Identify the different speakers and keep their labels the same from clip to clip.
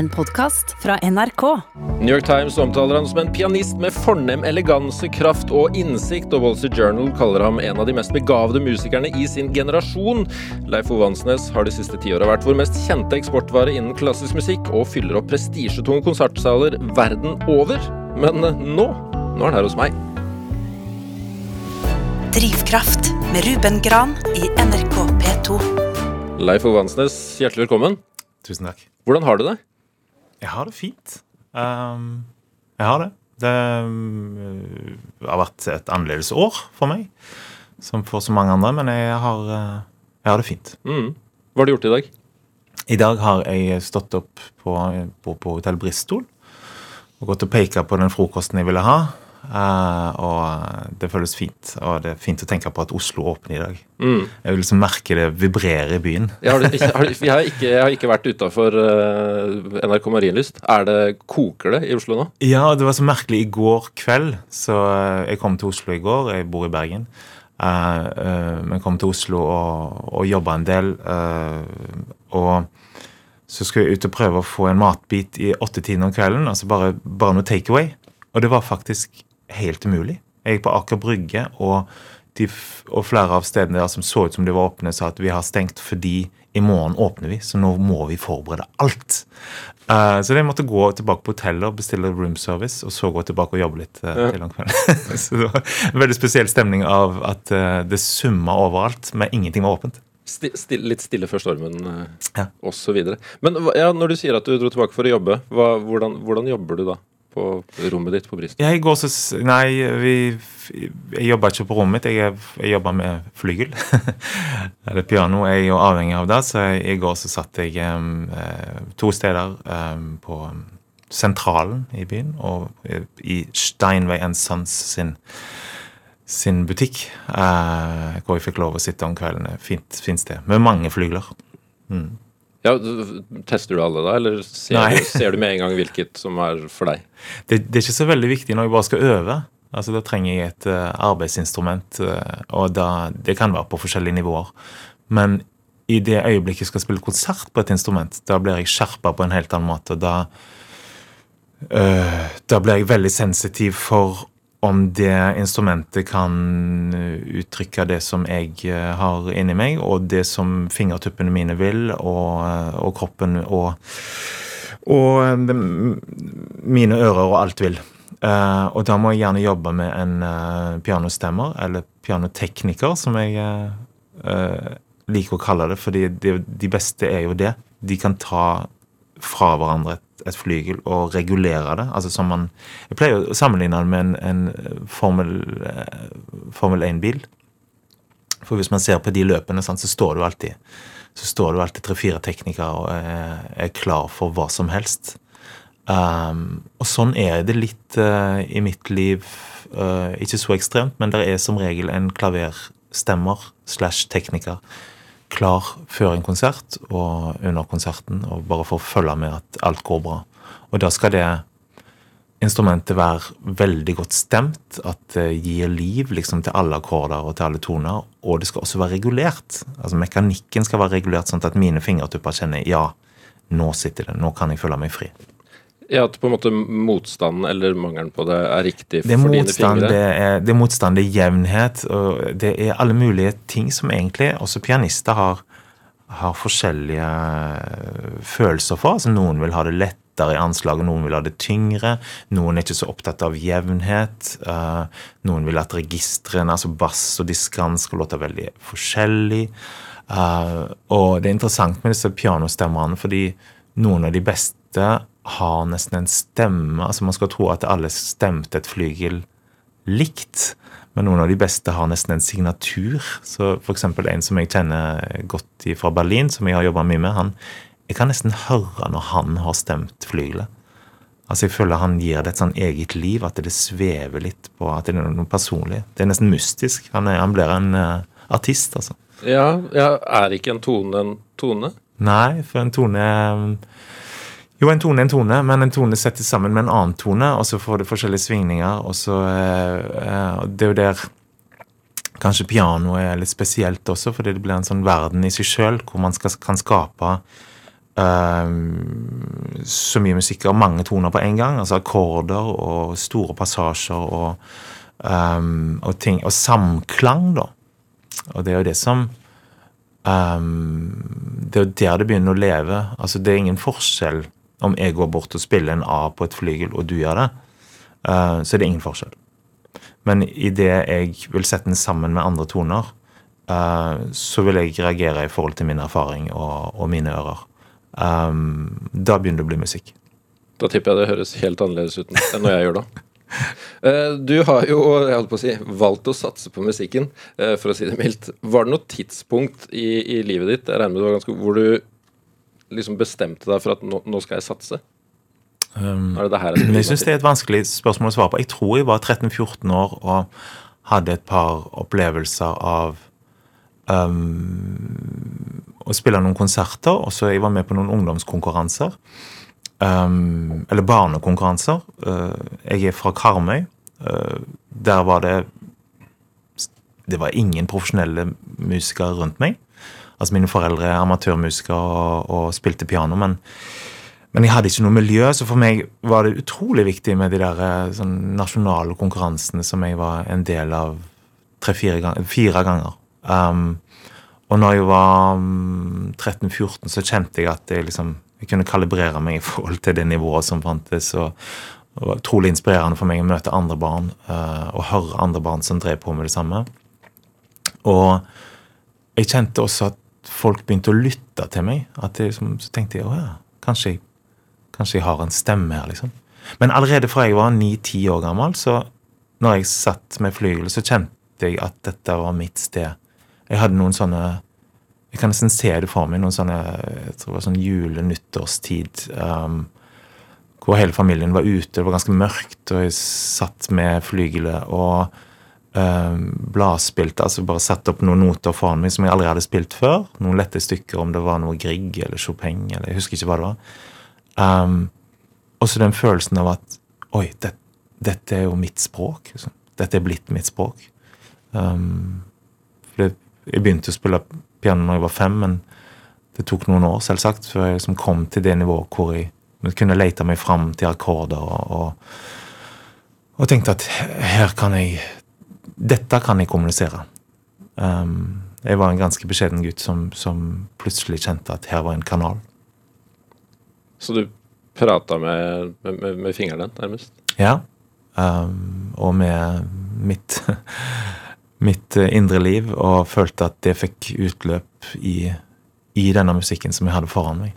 Speaker 1: En podkast fra NRK.
Speaker 2: New York Times omtaler han som en pianist med fornem eleganse, kraft og innsikt, og Wall Street Journal kaller ham en av de mest begavede musikerne i sin generasjon. Leif Ove Hansnes har de siste tiåra vært vår mest kjente eksportvare innen klassisk musikk, og fyller opp prestisjetunge konsertsaler verden over. Men eh, nå, nå er han her hos meg.
Speaker 3: Drivkraft med Ruben Gran i NRK P2.
Speaker 2: Leif Ove Hansnes, hjertelig velkommen.
Speaker 4: Tusen takk.
Speaker 2: Hvordan har du det?
Speaker 4: Jeg har det fint. Um, jeg har det. Det um, har vært et annerledes år for meg, som for så mange andre, men jeg har, uh, jeg har det fint.
Speaker 2: Mm. Hva har du gjort i dag?
Speaker 4: I dag har jeg stått opp på, på, på Hotell Bristol og gått og peka på den frokosten jeg ville ha. Uh, og det føles fint. Og det er fint å tenke på at Oslo åpner i dag.
Speaker 2: Mm.
Speaker 4: Jeg vil liksom merke det vibrere i byen.
Speaker 2: Jeg har, har, jeg har, ikke, jeg har ikke vært utafor uh, NRK Marienlyst. Er det, Koker det i Oslo nå?
Speaker 4: Ja, det var så merkelig. I går kveld så Jeg kom til Oslo i går. Jeg bor i Bergen. men kom til Oslo og, og jobba en del. og så skulle jeg ut og prøve å få en matbit i åttetiden om kvelden. Altså bare, bare noe takeaway. Og det var faktisk helt umulig. Jeg gikk på Aker Brygge, og, de, og flere av stedene der som så ut som de var åpne, sa at vi har stengt fordi i morgen åpner vi, så nå må vi forberede alt. Uh, så jeg måtte gå tilbake på hotellet og bestille room service, og så gå tilbake og jobbe litt uh, ja. til om kvelden. så det var en veldig spesiell stemning av at uh, det summa overalt, men ingenting var åpent.
Speaker 2: Sti, stille, litt stille før stormen ja. osv. Men ja, når du sier at du dro tilbake for å jobbe, hva, hvordan, hvordan jobber du da? På rommet ditt på Bristol?
Speaker 4: Jeg går så, nei, vi, jeg jobber ikke på rommet mitt. Jeg, jeg jobber med flygel. Eller piano. Jeg er jo avhengig av det, så i går så satt jeg um, to steder um, på sentralen i byen, og i Steinway Sons sin, sin butikk, uh, hvor jeg fikk lov å sitte om kveldene. Fint, fint sted. Med mange flygler. Mm.
Speaker 2: Ja, Tester du alle da, eller ser du, ser, du, med en gang hvilket som er for deg?
Speaker 4: Det, det, er ikke så veldig viktig når jeg bare skal øve. Altså Da trenger jeg et uh, arbeidsinstrument, uh, og da, det kan være på forskjellige nivåer. Men i det øyeblikket jeg skal spille konsert på et instrument, da blir jeg skjerpa på en helt annen måte. Da, uh, da blir jeg veldig sensitiv for om det instrumentet kan eh, uttrykke det som jeg eh, har inni meg, og det som fingertuppene mine vil, og, eh, og kroppen og, og mine ører og alt vil. Uh, og da må jeg gjerne jobbe med en uh, pianostemmer, eller pianotekniker, som jeg uh, liker å kalle det, fordi de, beste er jo det. De kan ta fra hverandre et et flygel og regulere det. altså som man, Jeg pleier å sammenligne det med en, en Formel, eh, Formel 1-bil. For hvis man ser på de løpene, så står du alltid så står du alltid tre-fire teknikere og er, er, klar for hva som helst. Um, og sånn er det litt uh, i mitt liv. Uh, ikke så ekstremt, men det er som regel en klaverstemmer slash tekniker klar før en konsert og under konserten, og bare for å følge med at alt går bra. Og da skal det instrumentet være veldig godt stemt, at det gir liv liksom til alle akkorder og til alle toner. Og det skal også være regulert. Altså Mekanikken skal være regulert sånn at mine fingertupper kjenner ja, nå sitter det, nå kan jeg føle meg fri.
Speaker 2: Ja, At på en måte motstanden eller mangelen på det er riktig
Speaker 4: for dine fingre? Det er, det er motstand, det er jevnhet, og det er alle mulige ting som egentlig også pianister har, har forskjellige følelser for. Altså Noen vil ha det lettere i anslaget, noen vil ha det tyngre. Noen er ikke så opptatt av jevnhet. Uh, noen vil at registrene, altså bass og diskant, skal låte veldig forskjellig. Uh, og det er interessant med disse pianostemmerne, fordi noen av de beste har nesten en stemme. altså Man skal tro at alle stemte et flygel likt. Men noen av de beste har nesten en signatur. Så f.eks. en som jeg kjenner godt fra Berlin, som jeg har jobba mye med, han, jeg kan nesten høre når han har stemt flygelet. Altså Jeg føler han gir det et sånn eget liv, at det svever litt på at det er noe personlig. Det er nesten mystisk. Han, er, han blir en uh, artist, altså.
Speaker 2: Ja, ja, Er ikke en tone en tone?
Speaker 4: Nei, for en tone um, jo, en tone er en tone, men en tone settes sammen med en annen tone, og så får det forskjellige svingninger. og så uh, Det er jo der kanskje pianoet er litt spesielt også, fordi det blir en sånn verden i seg sjøl, hvor man skal, kan skape uh, så mye musikk og mange toner på en gang. Altså akkorder og store passasjer og, um, og ting. Og samklang, da. Og det er jo det som um, Det er jo der det begynner å leve. Altså Det er ingen forskjell om jeg går bort og spiller en A på et flygel, og du gjør det. Uh, så det er ingen forskjell. Men idet jeg vil sette den sammen med andre toner, uh, så vil jeg reagere i forhold til min erfaring og, og mine ører. Um, da begynner det å bli musikk.
Speaker 2: Da tipper jeg det høres helt annerledes ut enn når jeg gjør det. Du har jo jeg holdt på å si, valgt å satse på musikken, for å si det mildt. Var det noe tidspunkt i, i livet ditt jeg regner med det var ganske, hvor du liksom bestemte deg for at nå, nå skal jeg satse?
Speaker 4: Um,
Speaker 2: det det her jeg
Speaker 4: syns det er et vanskelig spørsmål å svare på. Jeg tror jeg var 13-14 år og hadde et par opplevelser av um, å spille noen konserter. Og så jeg var med på noen ungdomskonkurranser. Um, eller barnekonkurranser. Uh, jeg er fra Karmøy. Uh, der var det Det var ingen profesjonelle musikere rundt meg. Altså Mine foreldre er amatørmusikere og, og spilte piano, men men jeg hadde ikke noe miljø, så for meg var det utrolig viktig med de der eh, sånn, nasjonale konkurransene som jeg var en del av tre-fire ganger, fire ganger. Um, og når jeg var um, 13-14, så kjente jeg at jeg liksom jeg kunne kalibrere meg i forhold til det nivået som fantes. og det var utrolig inspirerende for meg å møte andre barn uh, og høre andre barn som drev på med det samme. Og jeg kjente også at folk begynte å lytte til meg. Jeg, liksom, så tenkte jeg å ja, kanskje Kanskje jeg har en stemme her, liksom. Men allerede fra jeg var ni-ti år gammel, så når jeg satt med flygel, så kjente jeg at dette var mitt sted. Jeg hadde noen sånne Jeg kan nesten se det for meg. Noen sånne jeg tror det var sånn jule-nyttårstid. Um, hvor hele familien var ute. Det var ganske mørkt, og jeg satt med flygelet og um, bladspilt, Altså bare satt opp noen noter foran meg som jeg aldri hadde spilt før. Noen lette stykker, om det var noe Grieg eller Chopin, eller jeg husker ikke hva det var. Um, og så den følelsen av at Oi, det, dette er jo mitt språk. Liksom. Dette er blitt mitt språk. Um, for det, jeg begynte å spille piano når jeg var fem, men det tok noen år selvsagt før jeg liksom kom til det nivået hvor jeg kunne lete meg fram til akkorder og, og, og tenkte at her kan jeg Dette kan jeg kommunisere. Um, jeg var en ganske beskjeden gutt som, som plutselig kjente at her var en kanal.
Speaker 2: Så du prata med, med, med fingrene, nærmest?
Speaker 4: Ja. Um, og med mitt, mitt indre liv, og følte at det fikk utløp i, i denne musikken som jeg hadde foran meg.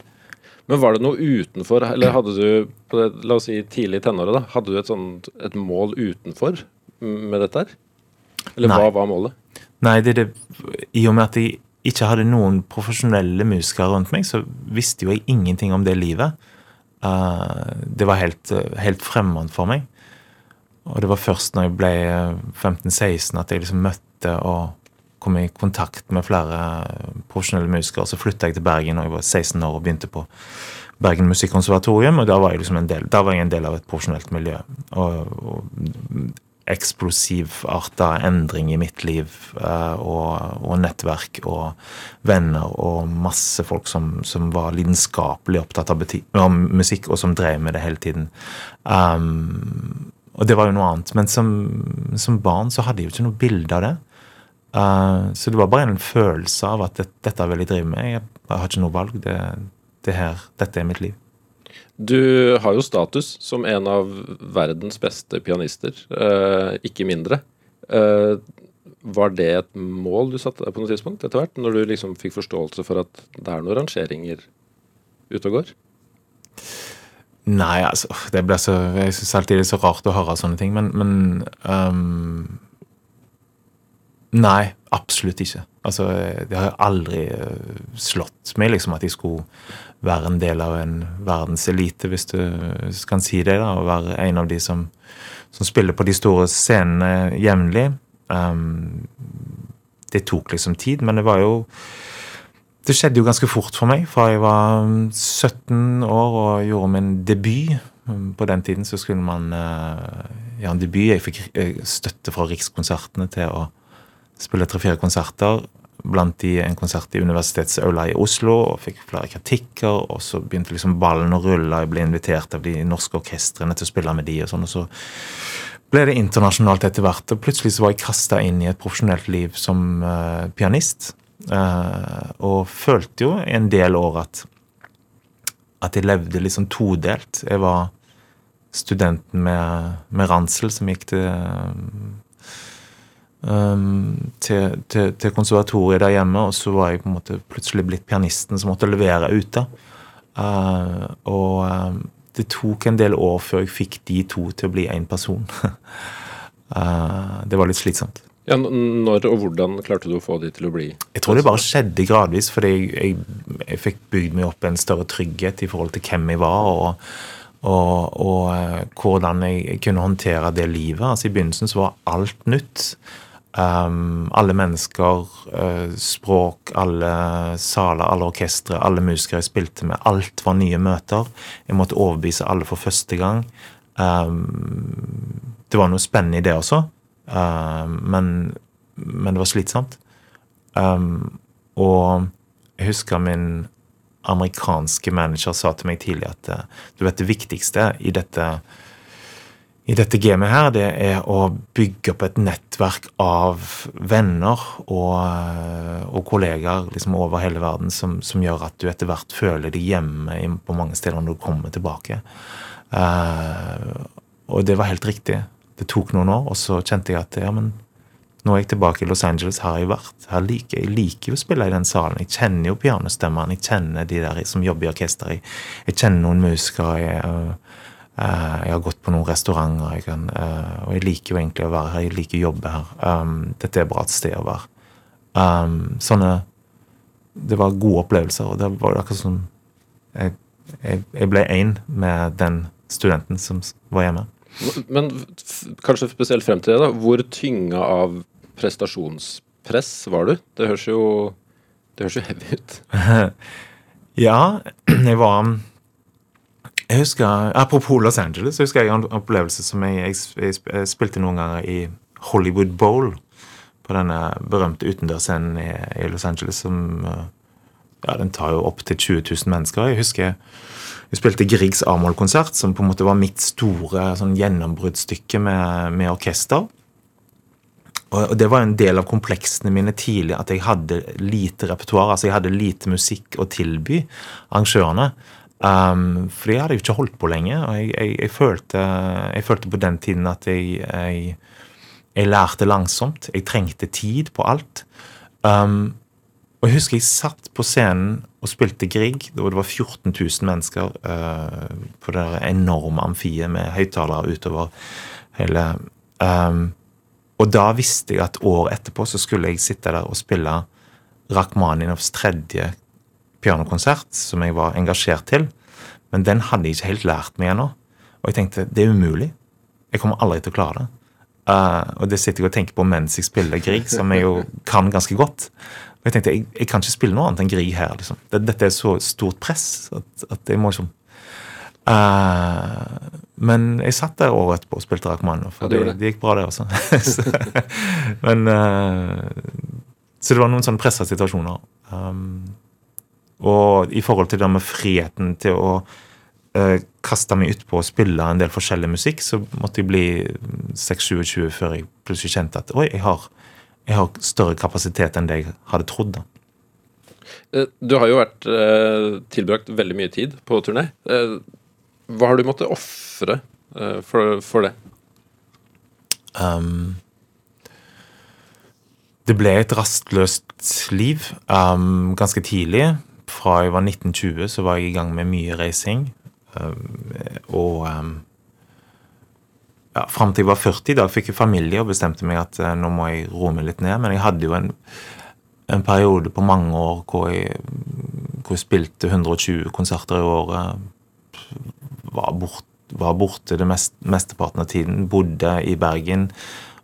Speaker 2: Men var det noe utenfor, eller hadde du på det, la oss si tidlig i tenåret, da, hadde du et, sånt, et mål utenfor med dette her? Eller
Speaker 4: Nei.
Speaker 2: hva var målet?
Speaker 4: Nei, det, det, i og med at jeg ikke hadde noen profesjonelle musikere rundt meg, så visste jo jeg ingenting om det livet. Uh, det var helt, helt fremmed for meg. Og det var først når jeg ble 15-16 at jeg liksom møtte og kom i kontakt med flere profesjonelle musikere. Så flytta jeg til Bergen da jeg var 16 år og begynte på Bergen Musikkonservatorium. Og da var jeg liksom en del, var jeg en del av et profesjonelt miljø. Og, og eksplosivarta endring i mitt liv. eh, Og, og nettverk og venner og masse folk som, som var lidenskapelig opptatt av, av musikk, og som drev med det hele tiden. Um, og det var jo noe annet. Men som, som barn så hadde jeg jo ikke noe bilde av det. Uh, så det var bare en følelse av at det, dette vil jeg drive med. Jeg, jeg har ikke noe valg. Det, det her, dette er mitt liv.
Speaker 2: Du har jo status som en av verdens beste pianister, eh, ikke mindre. Eh, var det et mål du satte deg på noe tidspunkt etter hvert, når du liksom fikk forståelse for at det er noen rangeringer ute og går?
Speaker 4: Nei, altså det ble så, Jeg syns alltid det er så rart å høre sånne ting, men, men um, Nei, absolutt ikke. Altså, Det har aldri eh, slått meg liksom at jeg skulle være en del av en verdenselite, hvis du kan si det. da, Og være en av de som, som spiller på de store scenene jevnlig. Um, det tok liksom tid, men det var jo det skjedde jo ganske fort for meg, fra jeg var 17 år og gjorde min debut. På den tiden så skulle man eh, gjøre en debut. Jeg fikk eh, støtte fra Rikskonsertene til å spille tre-fire konserter. blant de en konsert i universitetsaula i Oslo og fikk flere kritikker. Og så begynte liksom ballen å rulle. Jeg ble invitert av de norske orkestrene til å spille med de og sånn. Og så ble det internasjonalt etter hvert. Og plutselig så var jeg kasta inn i et profesjonelt liv som uh, pianist. Uh, og følte jo en del år at, at jeg levde sånn todelt. Jeg var studenten med, med ransel som gikk til um, til, til, til, konservatoriet der hjemme, og så var jeg på en måte plutselig blitt pianisten som måtte levere ute. Uh, og um, det tok en del år før jeg fikk de to til å bli én person. uh, det var litt slitsomt.
Speaker 2: Ja, Når og hvordan klarte du å få de til å bli
Speaker 4: Jeg tror det bare skjedde gradvis, fordi jeg, jeg, jeg fikk bygd meg opp en større trygghet i forhold til hvem jeg var. og og, og uh, hvordan jeg kunne håndtere det livet. Altså I begynnelsen så var alt nytt. Um, alle mennesker, uh, språk, alle saler, alle orkestre, alle musikere jeg spilte med. Alt var nye møter. Jeg måtte overbevise alle for første gang. Um, det var noe spennende i det også, uh, men, men, det var slitsomt. Um, og jeg husker min amerikanske manager sa til meg tidlig at uh, du vet det viktigste i dette i dette gamet her, det er å bygge opp et nettverk av venner og, eh, og kollegaer liksom over hele verden som, som, gjør at du etter hvert føler deg hjemme på mange steder når du kommer tilbake. Uh, og det var helt riktig. Det tok noen år, og så kjente jeg at ja, men nå er jeg tilbake i Los Angeles. Her har jeg vært. Her liker, jeg liker jo å spille i den salen. Jeg kjenner jo pianostemmene. Jeg kjenner de der som jobber i orkester. Jeg, kjenner noen musikere. Jeg, uh, jeg har gått på noen restauranter, jeg kan, eh, og jeg liker jo egentlig å være her. Jeg liker å jobbe her. Um, dette er et bra sted å være. Um, sånne Det var gode opplevelser, og det var akkurat som jeg, jeg, jeg ble én med den studenten som var hjemme.
Speaker 2: Men kanskje spesielt frem til det, da. Hvor tynga av prestasjonspress var du? Det høres jo, det høres jo heavy ut.
Speaker 4: ja, jeg var jeg husker, Apropos Los Angeles, jeg husker jeg en opplevelse som jeg, jeg, spilte noen ganger i Hollywood Bowl. På denne berømte utendørsscenen i, i, Los Angeles som ja, Den tar jo opp til 20 000 mennesker. Jeg husker jeg spilte Griegs A-moll-konsert, som på en måte var mitt store sånn gjennombruddsstykke med, med orkester. Og det var en del av kompleksene mine tidlig at jeg hadde lite repertoar. Altså jeg hadde lite musikk å tilby arrangørene. Um, for jeg hadde jo ikke holdt på lenge. og jeg, jeg, jeg, følte, jeg følte, på den tiden at jeg, lærte langsomt. Jeg trengte tid på alt. Um, og Jeg husker jeg satt på scenen og spilte Grieg, og det var 14 000 mennesker uh, på det enorme amfiet med høyttalere utover hele um, Og da visste jeg at året etterpå så skulle jeg sitte der og spille Rakhmaninovs tredje pianokonsert som jeg var engasjert til. Men den hadde jeg ikke helt lært meg ennå. Og jeg tenkte det er umulig. Jeg kommer aldri til å klare det. Uh, og det sitter jeg og tenker på mens jeg spiller Grieg, som jeg jo kan ganske godt. Og jeg tenkte jeg, jeg kan ikke spille noe annet enn Grieg her. liksom. Dette er så stort press at, at jeg må liksom uh, Men jeg satt der året etterpå og spilte Rakhmanov, for ja, det, det. gikk bra, det også. men uh, Så det var noen sånne pressa situasjoner. Um, og i forhold til det med friheten til å uh, kaste meg utpå å spille en del forskjellig musikk, så måtte jeg bli 6-27 før jeg plutselig kjente at oi, jeg har, jeg har, større kapasitet enn det jeg hadde trodd. da.
Speaker 2: Eh, du har jo vært uh, tilbrakt veldig mye tid på turné. Hva har du måttet ofre for, for, det? Um,
Speaker 4: det ble et rastløst liv um, ganske tidlig fra jeg var 1920, så var jeg i gang med mye reising. Eh, og eh, ja, fram til jeg var 40, da fikk jeg familie og bestemte meg at eh, nå må jeg roe meg litt ned. Men jeg hadde jo en, en periode på mange år hvor jeg, hvor jeg spilte 120 konserter i året. Var, bort, var borte det mest, mesteparten av tiden. Bodde i Bergen.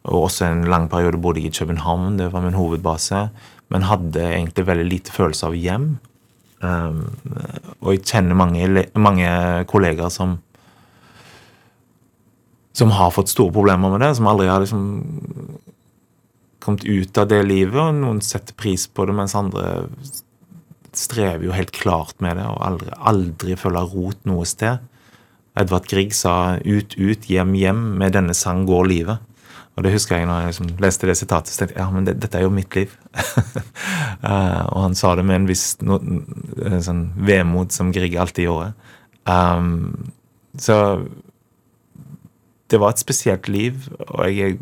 Speaker 4: Og også en lang periode bodde jeg i København. Det var min hovedbase. Men hadde egentlig veldig lite følelse av hjem. Um, og jeg kjenner mange, mange kollegaer som som har fått store problemer med det, som aldri har liksom kommet ut av det livet, og noen setter pris på det, mens andre strever jo helt klart med det og aldri, aldri føler rot noe sted. Edvard Grieg sa 'ut, ut, hjem, hjem, med denne sang går livet'. Og det husker jeg når jeg liksom leste det sitatet, så tenkte jeg ja, men det, dette er jo mitt liv. uh, og han sa det med en viss no, sånn vemod som Grieg alltid gjorde. Um, så det var et spesielt liv, og jeg er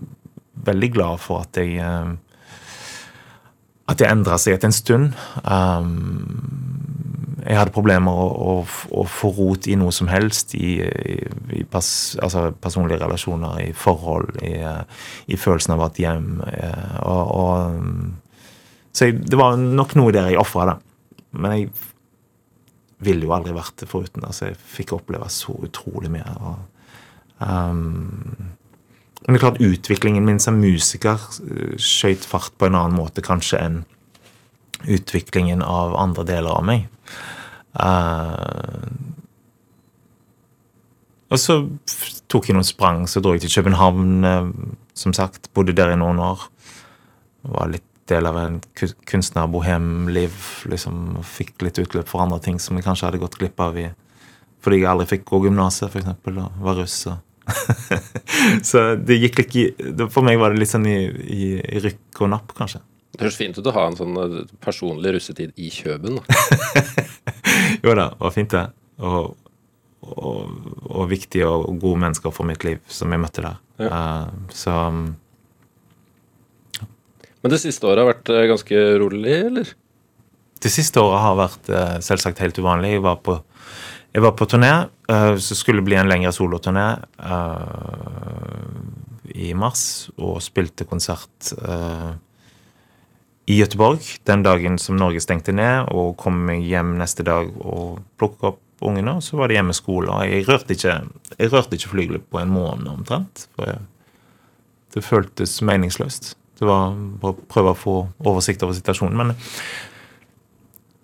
Speaker 4: veldig glad for at jeg uh, at det endra seg etter en stund. Um, jeg hadde problemer å, å, å, få rot i noe som helst. I, i pers, altså personlige relasjoner, i forhold, i, i følelsen av et hjem. Eh, og, og, så jeg, det var nok noe der jeg ofra, det. Men jeg ville jo aldri vært det foruten. Altså, jeg fikk oppleve så utrolig mye. Og, um, men det er klart utviklingen min som musiker skøyt fart på en annen måte kanskje enn utviklingen av andre deler av meg. Uh, og så tok jeg noen sprang, så dro jeg til København, uh, som sagt. Bodde der i noen år. Var litt del av en kunstnerbohemliv. Liksom, fikk litt utløp for andre ting som jeg kanskje hadde gått glipp av i, fordi jeg aldri fikk gå gymnaset, f.eks., og var russ. og så det gikk ikke For meg var det litt sånn i, i, i rykk og napp, kanskje.
Speaker 2: Det høres fint ut å ha en sånn eh, personlig russetid i Kjøben.
Speaker 4: jo da, det var fint, det. Og, og, og, viktige og gode mennesker for mitt liv som jeg møtte der. Ja. Uh, så
Speaker 2: Men det siste året har vært eh, ganske rolig, eller?
Speaker 4: Det siste året har vært uh, selvsagt helt uvanlig. Jeg var på, jeg var på turné, uh, så skulle bli en lengre soloturné i mars, og spilte konsert i Gøteborg den dagen som Norge stengte ned, og kom hjem neste dag og plukket opp ungene, og så var det hjemmeskole. Og jeg rørte ikke, jeg rørte ikke flygelet på en måned omtrent. For jeg, det føltes meningsløst. Det var bare å prøve å få oversikt over situasjonen. Men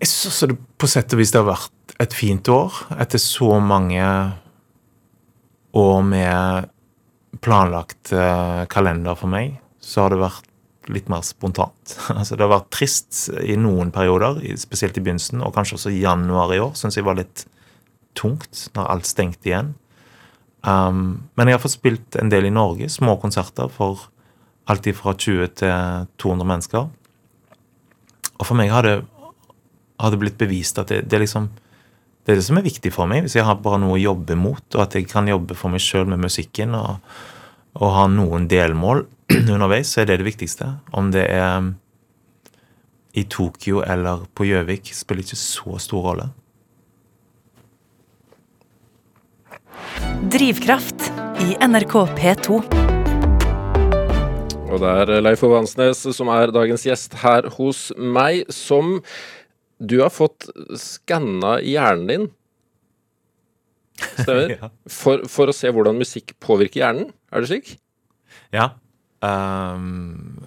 Speaker 4: jeg syns det på sett og vis det har vært et fint år. Etter så mange år med planlagt eh, kalender for meg, så har det vært litt mer spontant. Altså, det har vært trist i noen perioder, spesielt i begynnelsen, og kanskje også i januar i år. Syns jeg var litt tungt når alt stengte igjen. Um, men jeg har fått spilt en del i Norge, små konserter for alt fra 20 til 200 mennesker. Og for meg har det, har det blitt bevist at det, det, er liksom det er det som er viktig for meg. Hvis jeg har bare noe å jobbe mot, og at jeg kan jobbe for meg sjøl med musikken og, og ha noen delmål, underveis, så er det det viktigste. Om det er um, i Tokyo eller på Gjøvik, spiller ikke så stor rolle.
Speaker 1: Drivkraft i NRK P2.
Speaker 2: Og det er Leif Ove Hansnes som er dagens gjest her hos meg, som du har fått skanna hjernen din. Stemmer? ja. for, for, å se hvordan musikk påvirker hjernen, er det slik?
Speaker 4: Ja. Um,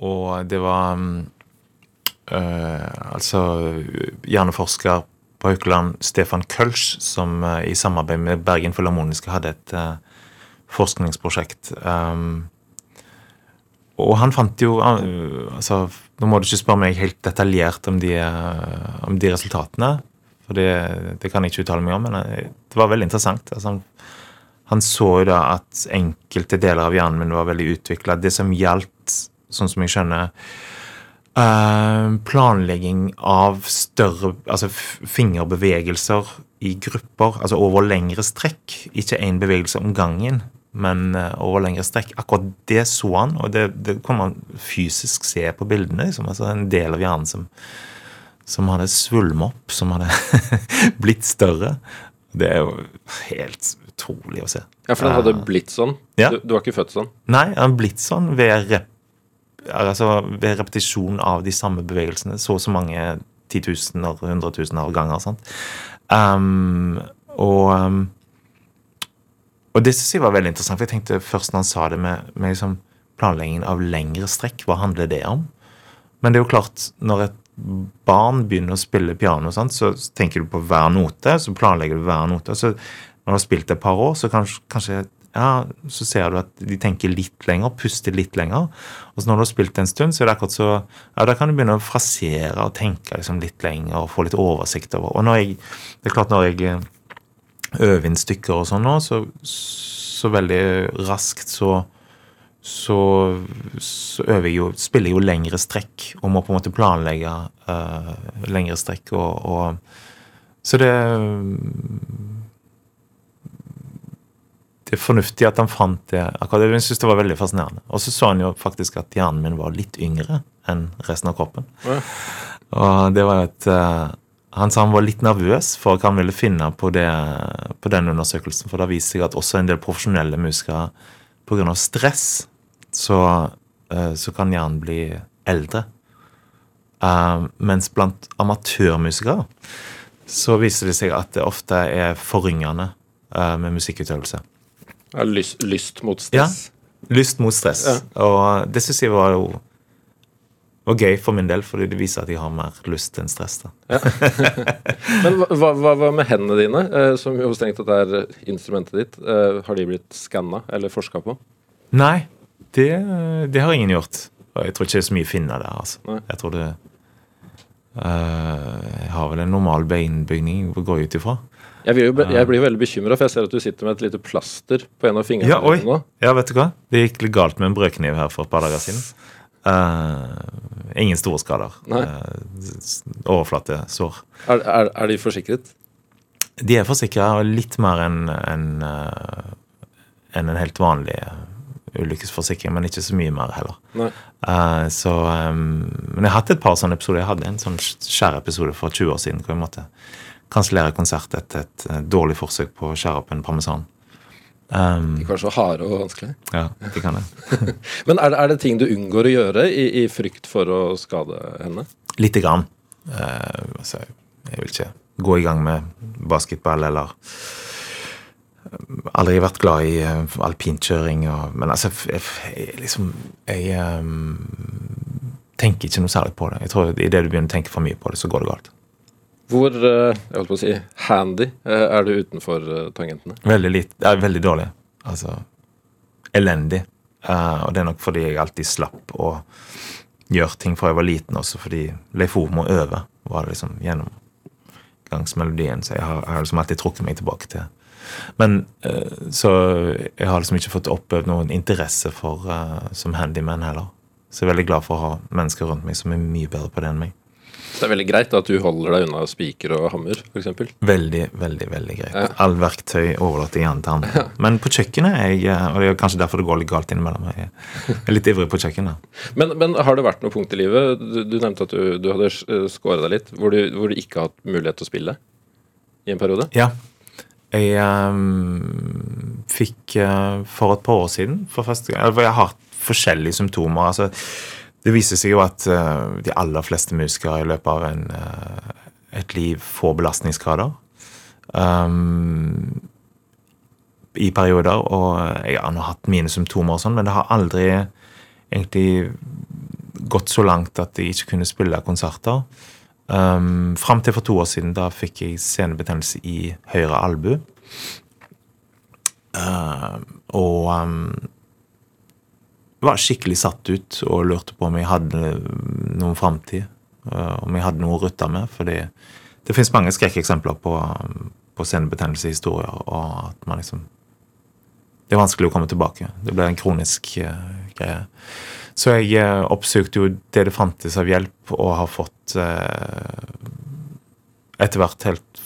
Speaker 4: og det var uh, altså hjerneforsker på Haukeland, Stefan Kölsch, som uh, i samarbeid med Bergen Filharmoniske hadde et uh, forskningsprosjekt. Um, og han fant jo altså, Nå må du ikke spørre meg helt detaljert om de, om de resultatene, for det, det, kan jeg ikke uttale meg om, men det var veldig interessant. Altså, han han så jo da at enkelte deler av hjernen min var veldig utvikla. Det som gjaldt, sånn som jeg skjønner, uh, planlegging av større Altså fingerbevegelser i grupper, altså over lengre strekk. Ikke én bevegelse om gangen, men uh, over lengre strekk. Akkurat det så han, og det, det kan man fysisk se på bildene. Liksom. Altså en del av hjernen som, som hadde svulmet opp, som hadde blitt større. Det er jo helt utrolig å se.
Speaker 2: Ja, For den hadde blitt sånn? Ja. Du, du, var ikke født sånn?
Speaker 4: Nei, den har blitt sånn ved, rep, altså ved, repetisjon av de samme bevegelsene så og så mange titusener, hundretusener ganger. sant? Um, og, um, og det syns jeg var veldig interessant, for jeg tenkte først når han sa det med, med liksom planleggingen av lengre strekk, hva handler det om? Men det er jo klart, når et barn begynner å spille piano, sant, så tenker du på hver note, så planlegger du hver note. så når du har spilt et par år, så kanskje, kanskje ja, så ser du at de tenker litt lenger, puster litt lenger. Og så når du har spilt en stund, så er det akkurat så ja, da kan du begynne å frasere og tenke liksom litt lenger og få litt oversikt over. Og når jeg, det er klart når jeg øver inn stykker og sånn nå, så, så veldig raskt så så, så øver jeg jo, spiller jo lengre strekk og må på en måte planlegge uh, lengre strekk. Og, og, så det Det er fornuftig at han fant det. akkurat Jeg synes det var veldig fascinerende. Og så så han jo faktisk at hjernen min var litt yngre enn resten av kroppen.
Speaker 2: Ja.
Speaker 4: Og det var et uh, Han sa han var litt nervøs for hva han ville finne på, det, på den undersøkelsen. For det viste seg at også en del profesjonelle musikere pga. stress så, uh, så kan hjernen bli eldre. Uh, mens blant amatørmusikere så viser det seg at det ofte er forringende uh, med musikkutøvelse.
Speaker 2: Ja, lyst, lyst mot
Speaker 4: Ja. Lyst mot stress.
Speaker 2: Ja.
Speaker 4: Og det syns jeg var jo var gøy for min del, fordi det viser at jeg har mer lyst enn stress. da.
Speaker 2: Men hva, hva, hva med hendene dine, eh, som jo strengt tatt er eh, instrumentet ditt? Eh, har de blitt skanna eller forska på?
Speaker 4: Nei, det, det har ingen gjort. Og jeg tror ikke det er så mye finner der. altså.
Speaker 2: Nei.
Speaker 4: Jeg tror det uh, Jeg har vel en normal beinbygning å gå ut ifra.
Speaker 2: Jeg, jo, jeg blir jo veldig bekymra, for jeg ser at du sitter med et lite plaster på en av fingrene
Speaker 4: Ja, oi.
Speaker 2: nå.
Speaker 4: Ja, vet du hva? Det gikk litt galt med en brødkniv her for et par dager siden. Uh, ingen store skader. Uh, Overflatesår.
Speaker 2: Er, er, er de forsikret?
Speaker 4: De er forsikra litt mer enn enn, en, enn en helt vanlig eh, ulykkesforsikring, men ikke så mye mer heller. Eh, så, um, men jeg har hatt et par sånne episoder. Jeg hadde en sånn skjær episode for 20 år siden hvor jeg måtte kansellere konsert etter et, et dårlig forsøk på å skjære opp en parmesan. Um,
Speaker 2: De kan være så harde og vanskelige.
Speaker 4: ja, det kan jeg.
Speaker 2: Men er det, er det ting du unngår å gjøre i, i frykt for å skade henne?
Speaker 4: Lite grann. Uh, altså, jeg vil ikke gå i gang med basketball eller Aldri vært glad i eh, alpinkjøring og Men altså, jeg, jeg, liksom Jeg um, tenker ikke noe særlig på det. Jeg tror Idet du begynner å tenke for mye på det, så går det galt.
Speaker 2: Hvor eh, jeg holdt på å si, handy er du utenfor tangentene?
Speaker 4: Veldig litt, ja, veldig dårlig. Altså elendig. Uh, og det er nok fordi jeg alltid slapp å gjøre ting fra jeg var liten, også fordi Leif Ove må øve, var det liksom gjennomgangsmelodien. Så jeg har, jeg har liksom alltid trukket meg tilbake til. Men eh, Så jeg har liksom ikke fått oppøvd noen interesse for eh, som handyman heller. Så jeg er veldig glad for å ha mennesker rundt meg som er mye bedre på det enn meg.
Speaker 2: Så det er veldig greit at du holder deg unna spiker og hammer, f.eks.
Speaker 4: Veldig, veldig veldig greit.
Speaker 2: Ja.
Speaker 4: All verktøy overlater jeg til andre. Men på kjøkkenet er jeg, og det er kanskje derfor det går litt galt innimellom, jeg er litt ivrig på kjøkkenet.
Speaker 2: Men, men har det vært noe punkt i livet Du, du nevnte at du, du hadde skåra deg litt, hvor du, hvor du ikke har hatt mulighet til å spille i en periode?
Speaker 4: Ja. Jeg ehm, fikk eh, for et par år siden for første gang Jeg har hatt forskjellige symptomer. altså Det viser seg jo at eh, de aller fleste musikere i løpet av en, eh, et liv får belastningsskader. Um, I perioder. Og jeg har nå hatt mine symptomer og sånn, men det har aldri egentlig gått så langt at jeg ikke kunne spille konserter. Um, Fram til for to år siden. Da fikk jeg senebetennelse i høyre albu. Uh, og um, var skikkelig satt ut og lurte på om jeg hadde noen framtid. uh, om jeg hadde noe å rutte med. For det fins mange skrekkeksempler på, på senebetennelsehistorier. Og at man liksom Det er vanskelig å komme tilbake. Det ble en kronisk uh, greie. Så jeg eh, oppsøkte jo det det fantes av hjelp, og har fått eh, etter hvert helt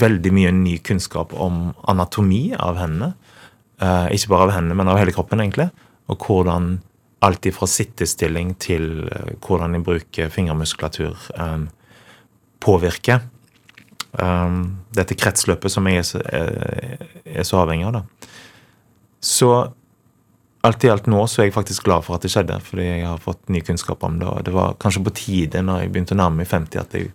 Speaker 4: veldig mye ny kunnskap om anatomi av hendene. Eh, ikke bare av hendene, men av hele kroppen, egentlig. Og hvordan alt ifra sittestilling til hvordan jeg bruker fingermuskulatur, påvirker dette kretsløpet som jeg er så avhengig av. da. Så alt i alt nå så er jeg faktisk glad for at det skjedde, fordi jeg har fått ny kunnskap om det. Og det var kanskje på tide når jeg begynte å nærme meg 50, at jeg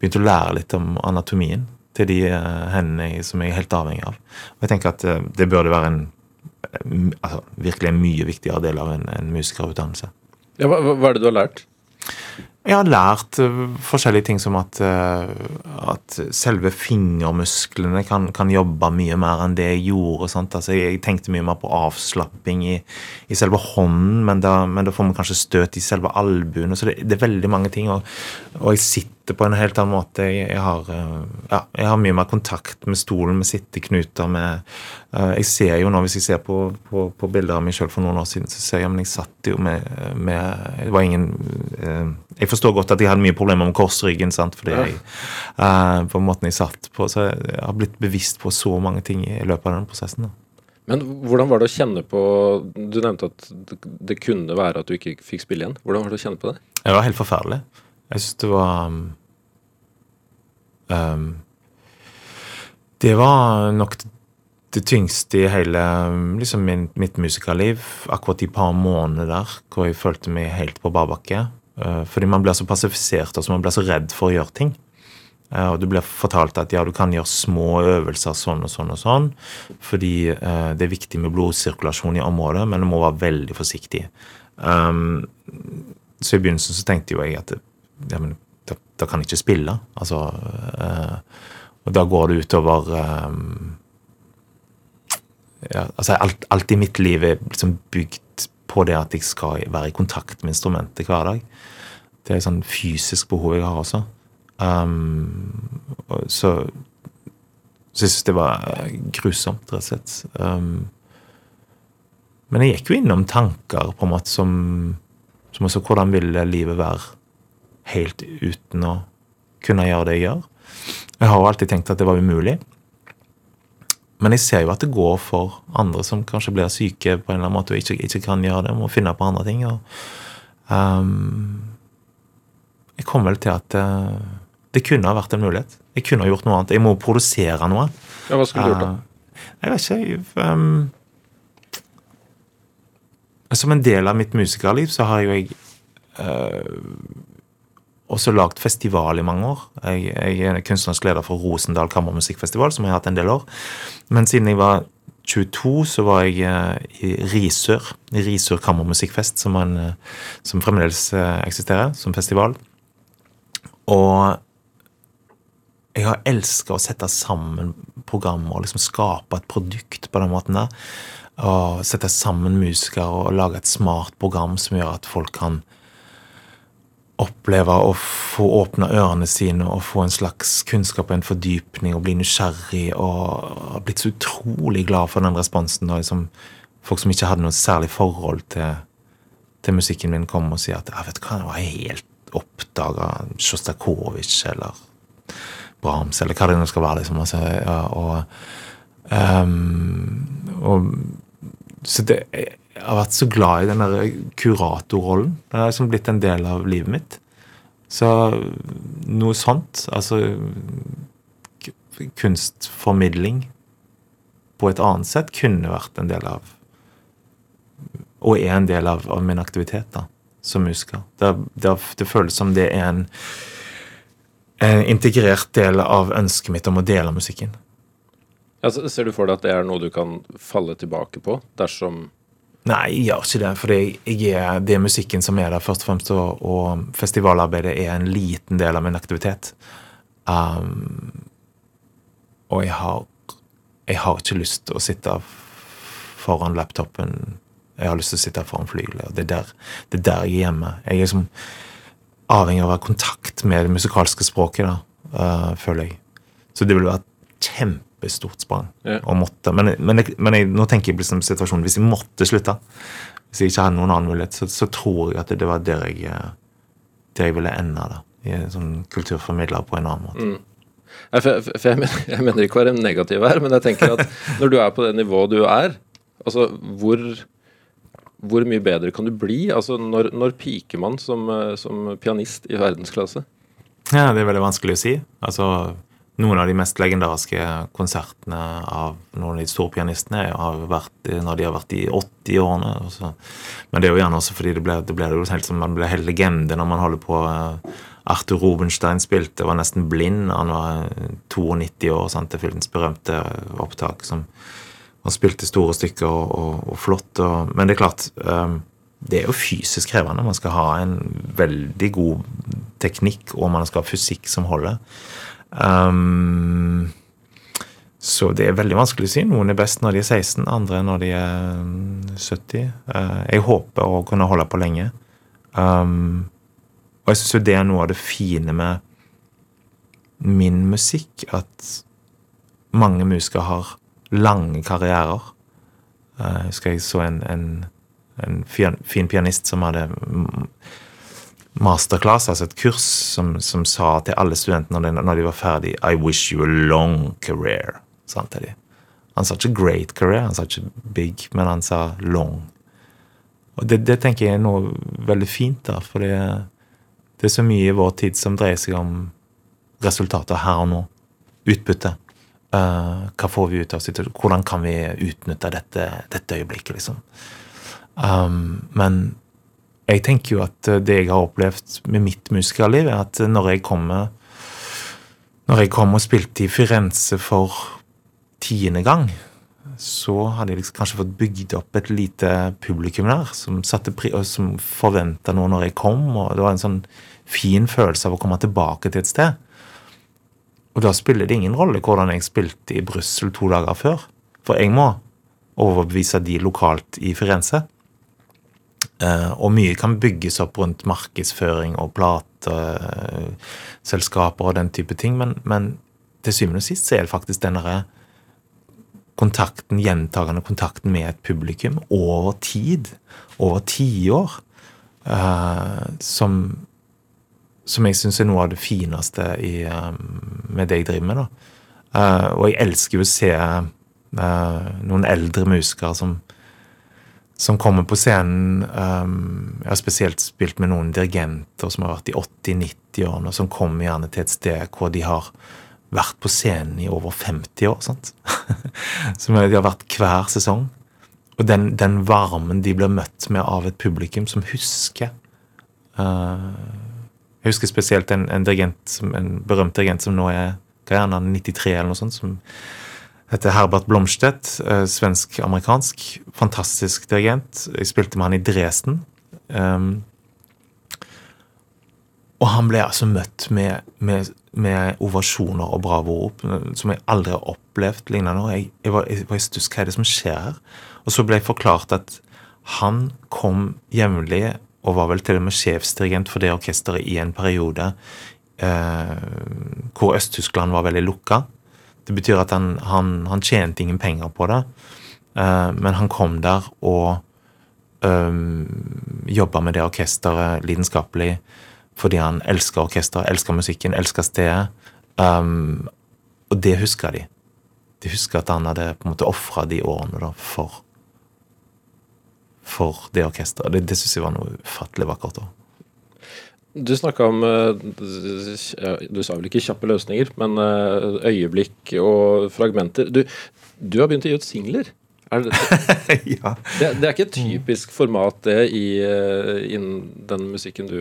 Speaker 4: begynte å lære litt om anatomien til de eh, hendene som jeg er helt avhengig av. Og jeg tenker at eh, det burde være en eh, altså, virkelig en mye viktigere del av en, en musikerutdannelse.
Speaker 2: Ja, hva, hva er det du har lært?
Speaker 4: Jeg har lært uh, forskjellige ting som at, uh, at selve fingermusklene kan, kan, jobbe mye mer enn det jeg gjorde. Altså, jeg, tenkte mye mer på avslapping i, i selve hånden, men da, men da, får man kanskje støt i selve albuen. Så det, det, er veldig mange ting. Og, og, jeg sitter på en helt annen måte. Jeg, jeg, har, uh, ja, jeg har, mye mer kontakt med stolen, med sitteknuter, med Jeg ser jo nå, hvis jeg ser på, på, på bilder av meg sjøl for noen år siden, så ser jeg men jeg satt jo med, med Det var ingen jeg forstår godt at jeg hadde mye problemer med korsryggen. sant, fordi jeg, uh, på måten jeg satt på, Så jeg har blitt bevisst på så mange ting i løpet av denne prosessen. da.
Speaker 2: Men hvordan var det å kjenne på Du nevnte at det kunne være at du ikke fikk spille igjen. Hvordan var det å kjenne på det?
Speaker 4: Det var helt forferdelig. Jeg syns det var um, um, Det var nok det tyngste i hele liksom, mitt musikalliv. Akkurat de par månedene der hvor jeg følte meg helt på bar bakke. Eh, fordi man blir så passifisert, og man blir så redd for å gjøre ting. Eh, og du blir fortalt at ja, du kan gjøre små øvelser sånn og sånn og sånn, fordi uh, det er viktig med blodsirkulasjon i området, men du må være veldig forsiktig. Um, så i begynnelsen så tenkte jo jeg at ja, men da, da kan jeg ikke spille. Altså Og da går det utover ja, altså alt, alt, i mitt liv er liksom bygd på det at jeg skal være i kontakt med instrumentet hver dag. Det er et sånn fysisk behov jeg har også. Um, så, så jeg syns det var grusomt, rett og slett. Um, men jeg gikk jo innom tanker på en måte som, som også Hvordan ville livet være helt uten å kunne gjøre det jeg gjør? Jeg har jo alltid tenkt at det var umulig. Men jeg ser jo at det går for andre som kanskje blir syke på en eller annen måte og ikke, ikke kan gjøre det, må finne på andre ting. Og, um, jeg kom vel til at uh, det kunne ha vært en mulighet. Jeg kunne ha gjort noe annet. Jeg må produsere noe.
Speaker 2: Ja, Hva skulle du gjort, da?
Speaker 4: Uh, jeg vet ikke. Um, som en del av mitt musikerliv så har jo jeg uh, også lagd festival i mange år. Jeg, jeg er kunstnerisk leder for Rosendal Kammermusikkfestival, som jeg har hatt en del år. Men siden jeg var 22, så var jeg eh, i Risør. I Risør Kammermusikkfest, som, en, eh, som fremdeles eh, eksisterer som festival. Og jeg har elska å sette sammen programmer og liksom skape et produkt på den måten der. Og sette sammen musikere og lage et smart program som gjør at folk kan oppleve å få åpne ørene sine og få en slags kunnskap og en fordypning og bli nysgjerrig og har blitt så utrolig glad for den responsen. da liksom Folk som ikke hadde noe særlig forhold til, til musikken min, kom og sier at jeg vet hva, jeg var helt oppdaga Sjostakovitsj eller Brahms eller hva det nå skal være. liksom, altså, ja, og, um, og så det jeg har vært så glad i den der kuratorrollen. Den har liksom blitt en del av livet mitt. Så noe sånt, altså kunstformidling på et annet sett, kunne vært en del av Og er en del av, av min aktivitet da, som musiker. Det, det, det, føles som det er en, en integrert del av ønsket mitt om å dele musikken.
Speaker 2: Ja, ser du for deg at det er noe du kan falle tilbake på dersom
Speaker 4: Nei, jeg gjør ikke det. For det er musikken som er der, først og fremst. Og, og festivalarbeidet er en liten del av min aktivitet. Um, og jeg har, jeg har ikke lyst til å sitte foran laptopen. Jeg har lyst til å sitte foran flygelet. Det, det, er der jeg er hjemme. Jeg er liksom avhengig av å ha kontakt med det musikalske språket, da, uh, føler jeg. Så det ville vært kjempe kjempestort sprang. Ja. og måtte, Men, men, jeg, men jeg, nå tenker jeg på liksom situasjonen hvis jeg måtte slutte, hvis jeg ikke hadde noen annen mulighet, så, så tror jeg at det, var der jeg, der jeg ville ende. da, i sånn kulturformidler på en annen måte. Mm.
Speaker 2: Nei, for, for, for jeg, mener, jeg, mener, ikke å være negativ her, men jeg tenker at når du er på det nivået du er, altså hvor, hvor mye bedre kan du bli? Altså Når, når piker man som, som pianist i verdensklasse?
Speaker 4: Ja, Det er veldig vanskelig å si. Altså, noen av de mest legendariske konsertene av noen av de store pianistene har vært når de har vært i 80-årene. Altså. Men det er jo gjerne også fordi det ble, det ble jo helt som man ble helt legende når man holder på eh, Arthur Rubenstein spilte, var nesten blind. Han var 92 år, sant? til filmens berømte opptak. som Han spilte store stykker og, og, og flott. Og, men det er klart um, det er jo fysisk krevende. Man skal ha en veldig god teknikk, og man skal ha fysikk som holder. Um, så det er veldig vanskelig å si. Noen er best når de er 16, andre når de er 70. Uh, jeg håper å kunne holde på lenge. Um, og jeg syns jo det er noe av det fine med min musikk, at mange musikere har lange karrierer. Uh, jeg husker jeg så en, en en fin pianist som hadde masterclass, altså et kurs, som, som sa til alle studentene når når de var ferdig I wish you a long career. sa Han til dem. Han sa ikke 'great career', han sa ikke 'big', men han sa 'long'. Og det, det tenker jeg er noe veldig fint, da, for det, det, er så mye i vår tid som dreier seg om resultater her og nå. Utbytte. Uh, hva får vi ut av situasjonen? Hvordan kan vi utnytte dette, dette øyeblikket, liksom? Um, men jeg tenker jo at eh, det jeg har opplevd med mitt musikerliv, er at når jeg kommer Når jeg kom og spilte i Firenze for tiende gang, så hadde jeg liksom kanskje fått bygd opp et lite publikum der som, som forventa noe når jeg kom, og det var en sånn fin følelse av å komme tilbake til et sted. Og da spiller det ingen rolle hvordan jeg spilte i Brussel to dager før, for jeg må overbevise de lokalt i Firenze. Uh, og mye kan bygges opp rundt markedsføring og plateselskaper og den type ting, men, men, til syvende og sist så er det faktisk denne kontakten, gjentagende kontakten med et publikum over tid, over tiår, uh, som, som jeg syns er noe av det fineste i, um, med det jeg driver med. da. Og jeg elsker jo å se noen eldre musikere som som kommer på scenen um, Jeg har spesielt spilt med noen dirigenter som har vært i 80-90-årene, som kommer gjerne til et sted hvor de har vært på scenen i over 50 år. sant? som de har vært hver sesong. Og den, den, varmen de blir møtt med av et publikum som husker uh, Jeg husker spesielt en, en, dirigent, en berømt dirigent som nå er hva er han, 93 eller noe sånt, som heter Herbert Blomstedt. Eh, Svensk-amerikansk. Fantastisk dirigent. Jeg spilte med han i Dresden. Um, og han ble altså møtt med, med, med ovasjoner og bravorop som jeg aldri har opplevd lignende. Jeg, jeg var, var i stuss. Hva er det som skjer her? Og så ble jeg forklart at han kom jevnlig og var vel til og med sjefsdirigent for det orkesteret i en periode eh, hvor Øst-Tyskland var veldig lukka. Det betyr at han, han, han tjente ingen penger på det, uh, men han kom der og um, jobba med det orkesteret lidenskapelig fordi han elska orkesteret, elska musikken, elska stedet. Um, og det huska de. De huska at han hadde på en måte ofra de årene da for for det orkesteret. Det, det syns jeg var noe ufattelig vakkert. Også.
Speaker 2: Du snakka om eh, Du sa vel ikke kjappe løsninger, men eh, øyeblikk og fragmenter. Du, du har begynt å gi ut singler. Er det, ja. det, det, er ikke et typisk format, det, i, eh, innen den musikken du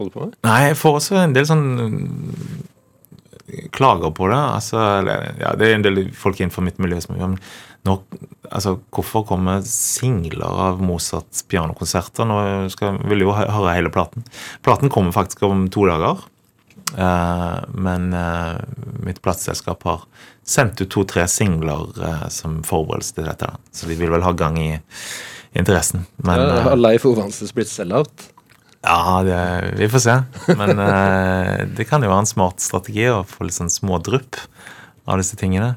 Speaker 2: holder på med?
Speaker 4: Nei, jeg får også en del sånn klager på det. Altså, ja, det er en del folk innenfor mitt miljø som gjør nå, altså, Hvorfor kommer singler av Mozarts pianokonserter? Nå skal, vil jo høre hele platen. Platen kommer faktisk om to dager. Uh, men uh, mitt plateselskap har sendt ut to-tre singler uh, som forberedelse til dette. Da. Så de vil vel ha gang i, i interessen.
Speaker 2: Men, ja, har Leif Ovanses blitt sell-out?
Speaker 4: Ja, det, vi får se. Men det kan jo være en smart strategi å få litt sånn små drypp av disse tingene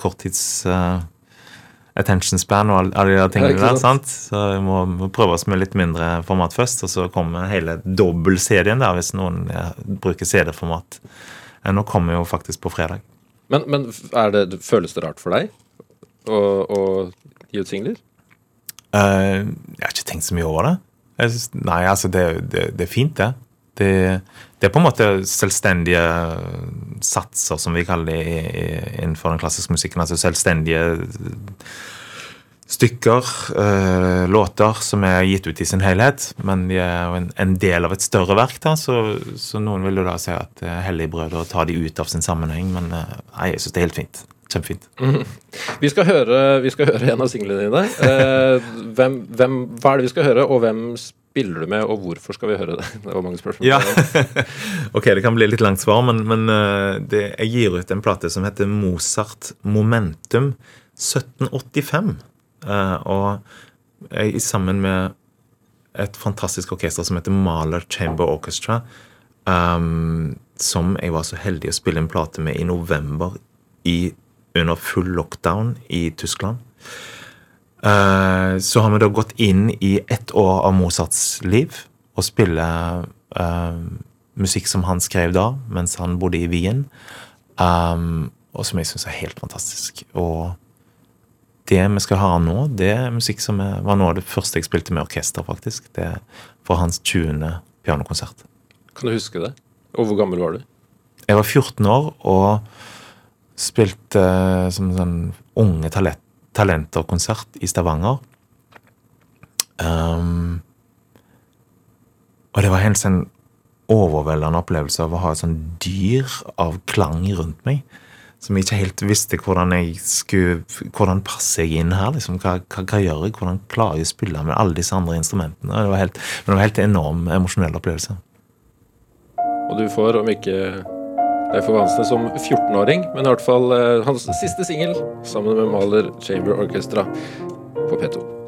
Speaker 4: korttids uh, attention span og alle de tingene der. sant? Så vi må, må, prøve oss med litt mindre format først, og så kommer hele dobbel-CD-en der, hvis noen ja, bruker CD-format. Uh, nå kommer jo faktisk på fredag.
Speaker 2: Men, men det, føles det rart for deg å, å gi ut singler?
Speaker 4: Uh, jeg har ikke tenkt så mye over det. Synes, nei, altså, det, det, det, er fint, det. Det. Det er på en måte selvstendige satser, som vi kaller det innenfor den klassiske musikken. Altså selvstendige stykker, øh, låter, som er gitt ut i sin helhet. Men de er jo en, del av et større verk, da, så, så, noen vil jo da si at det er hellig brød å ta de ut av sin sammenheng. Men øh, nei, jeg syns det er helt fint. kjempefint.
Speaker 2: Vi skal høre, vi skal høre en av singlene dine. Eh, hvem, hvem, hva er det vi skal høre, og hvem spiller du med, og hvorfor skal vi høre det? Det var mange spørsmål.
Speaker 4: Ja. ok, det kan bli litt langt svar, men, men eh, det, jeg gir ut en plate som heter Mozart Momentum 1785. Eh, og jeg sammen med et fantastisk orkester som heter Mahler Chamber Orchestra. Um, som jeg var så heldig å spille en plate med i november i, under full lockdown i Tyskland. Uh, så har vi da gått inn i ett år av Mozarts liv og spille uh, musikk som han skrev da, mens han bodde i Wien. Um, og som jeg syns er helt fantastisk. Og det vi skal ha nå, det er musikk som er, var noe av det første jeg spilte med orkester, faktisk. Det er fra hans 20. pianokonsert.
Speaker 2: Kan du huske det? Og hvor gammel var du?
Speaker 4: Jeg var 14 år og spilte uh, som sånn unge talent, talenter-konsert i Stavanger. Um, og det var helt sånn overveldende opplevelse av å ha et sånn dyr av klang rundt meg. Som jeg ikke helt visste hvordan jeg skulle Hvordan passer jeg inn her? liksom, Hva, hva, hva gjør jeg? Hvordan klarer jeg å spille med alle disse andre instrumentene? Det var helt, men det var helt enorm emosjonell opplevelse.
Speaker 2: Og du får, om ikke Leif Ove Hansnes som 14-åring, men i hvert fall eh, hans siste singel sammen med Maler Chamber Orchestra på P2.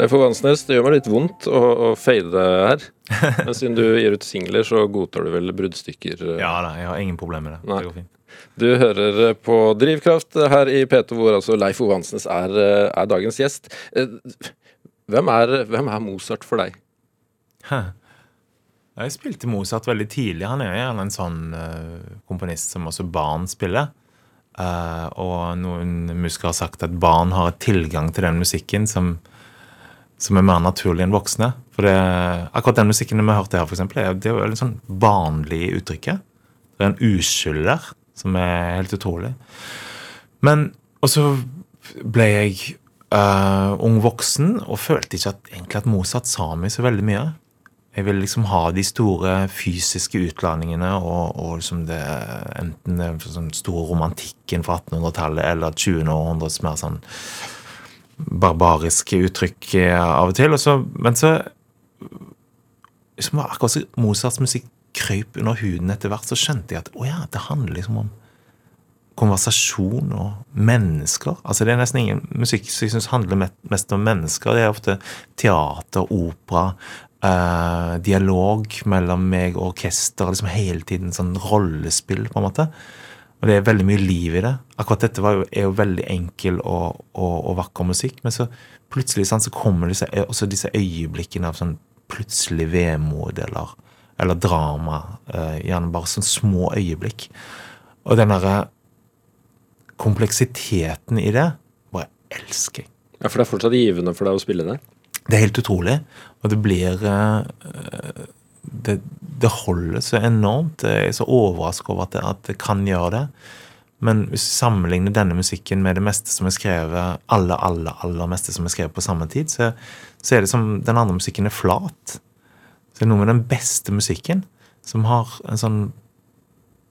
Speaker 2: Leif Ove Hansnes, det gjør meg litt vondt å, å fade her. Men siden du gir ut singler, så godtar du vel bruddstykker? eh?
Speaker 4: Ja da, jeg har ingen problemer med det.
Speaker 2: Nei.
Speaker 4: Det går fint.
Speaker 2: Du hører på Drivkraft her i P2, hvor altså Leif Ove Hansnes er, eh, er dagens gjest. Eh, Hvem er, hvem er Mozart for deg?
Speaker 4: Hæ. Jeg spilte Mozart veldig tidlig. Han er gjerne en sånn eh, komponist som også barn spiller. Eh, og noen musikere har sagt at barn har tilgang til den musikken som, som er mer naturlig enn voksne. For det, akkurat den musikken vi hørte her, for eksempel, det er jo litt sånn vanlig uttrykket. Det er en uskyld der som er helt utrolig. Men Og så ble jeg uh, ung voksen og følte ikke at, egentlig at Mozart sa meg så veldig mye. Jeg ville liksom ha de store fysiske utlandingene og, og liksom det enten den sånn store romantikken fra 1800-tallet eller 20. århundrets mer sånn barbariske uttrykk eh, av og til. Og så, men så liksom Akkurat som Mozarts musikk krøyp under huden etter hvert, så skjønte jeg at å ja, det handler liksom om konversasjon og mennesker. Altså Det er nesten ingen musikk som jeg syns handler mest om mennesker. Det er ofte teater, opera, eh, dialog mellom meg og orkester. liksom Hele tiden sånn rollespill, på en måte. Og det er veldig mye liv i det. Akkurat dette var jo, er jo veldig enkel og, og, og vakker musikk, men så plutselig sånn, så kommer disse, også disse øyeblikkene av sånn plutselig vemod eller, eller drama. Eh, gjerne bare sånn små øyeblikk. Og den derre kompleksiteten i det bare elsker jeg.
Speaker 2: Ja, For det er fortsatt givende for deg å spille det?
Speaker 4: Det er helt utrolig. Og det blir eh, det, det holder så enormt. Jeg er så overrasket over at det, at det kan gjøre det. Men hvis vi sammenligner denne musikken med det meste som er skrevet, aller, aller, aller meste som er skrevet på samme tid, så, så er det som den andre musikken er flat. Så det er noe med den beste musikken som har en sånn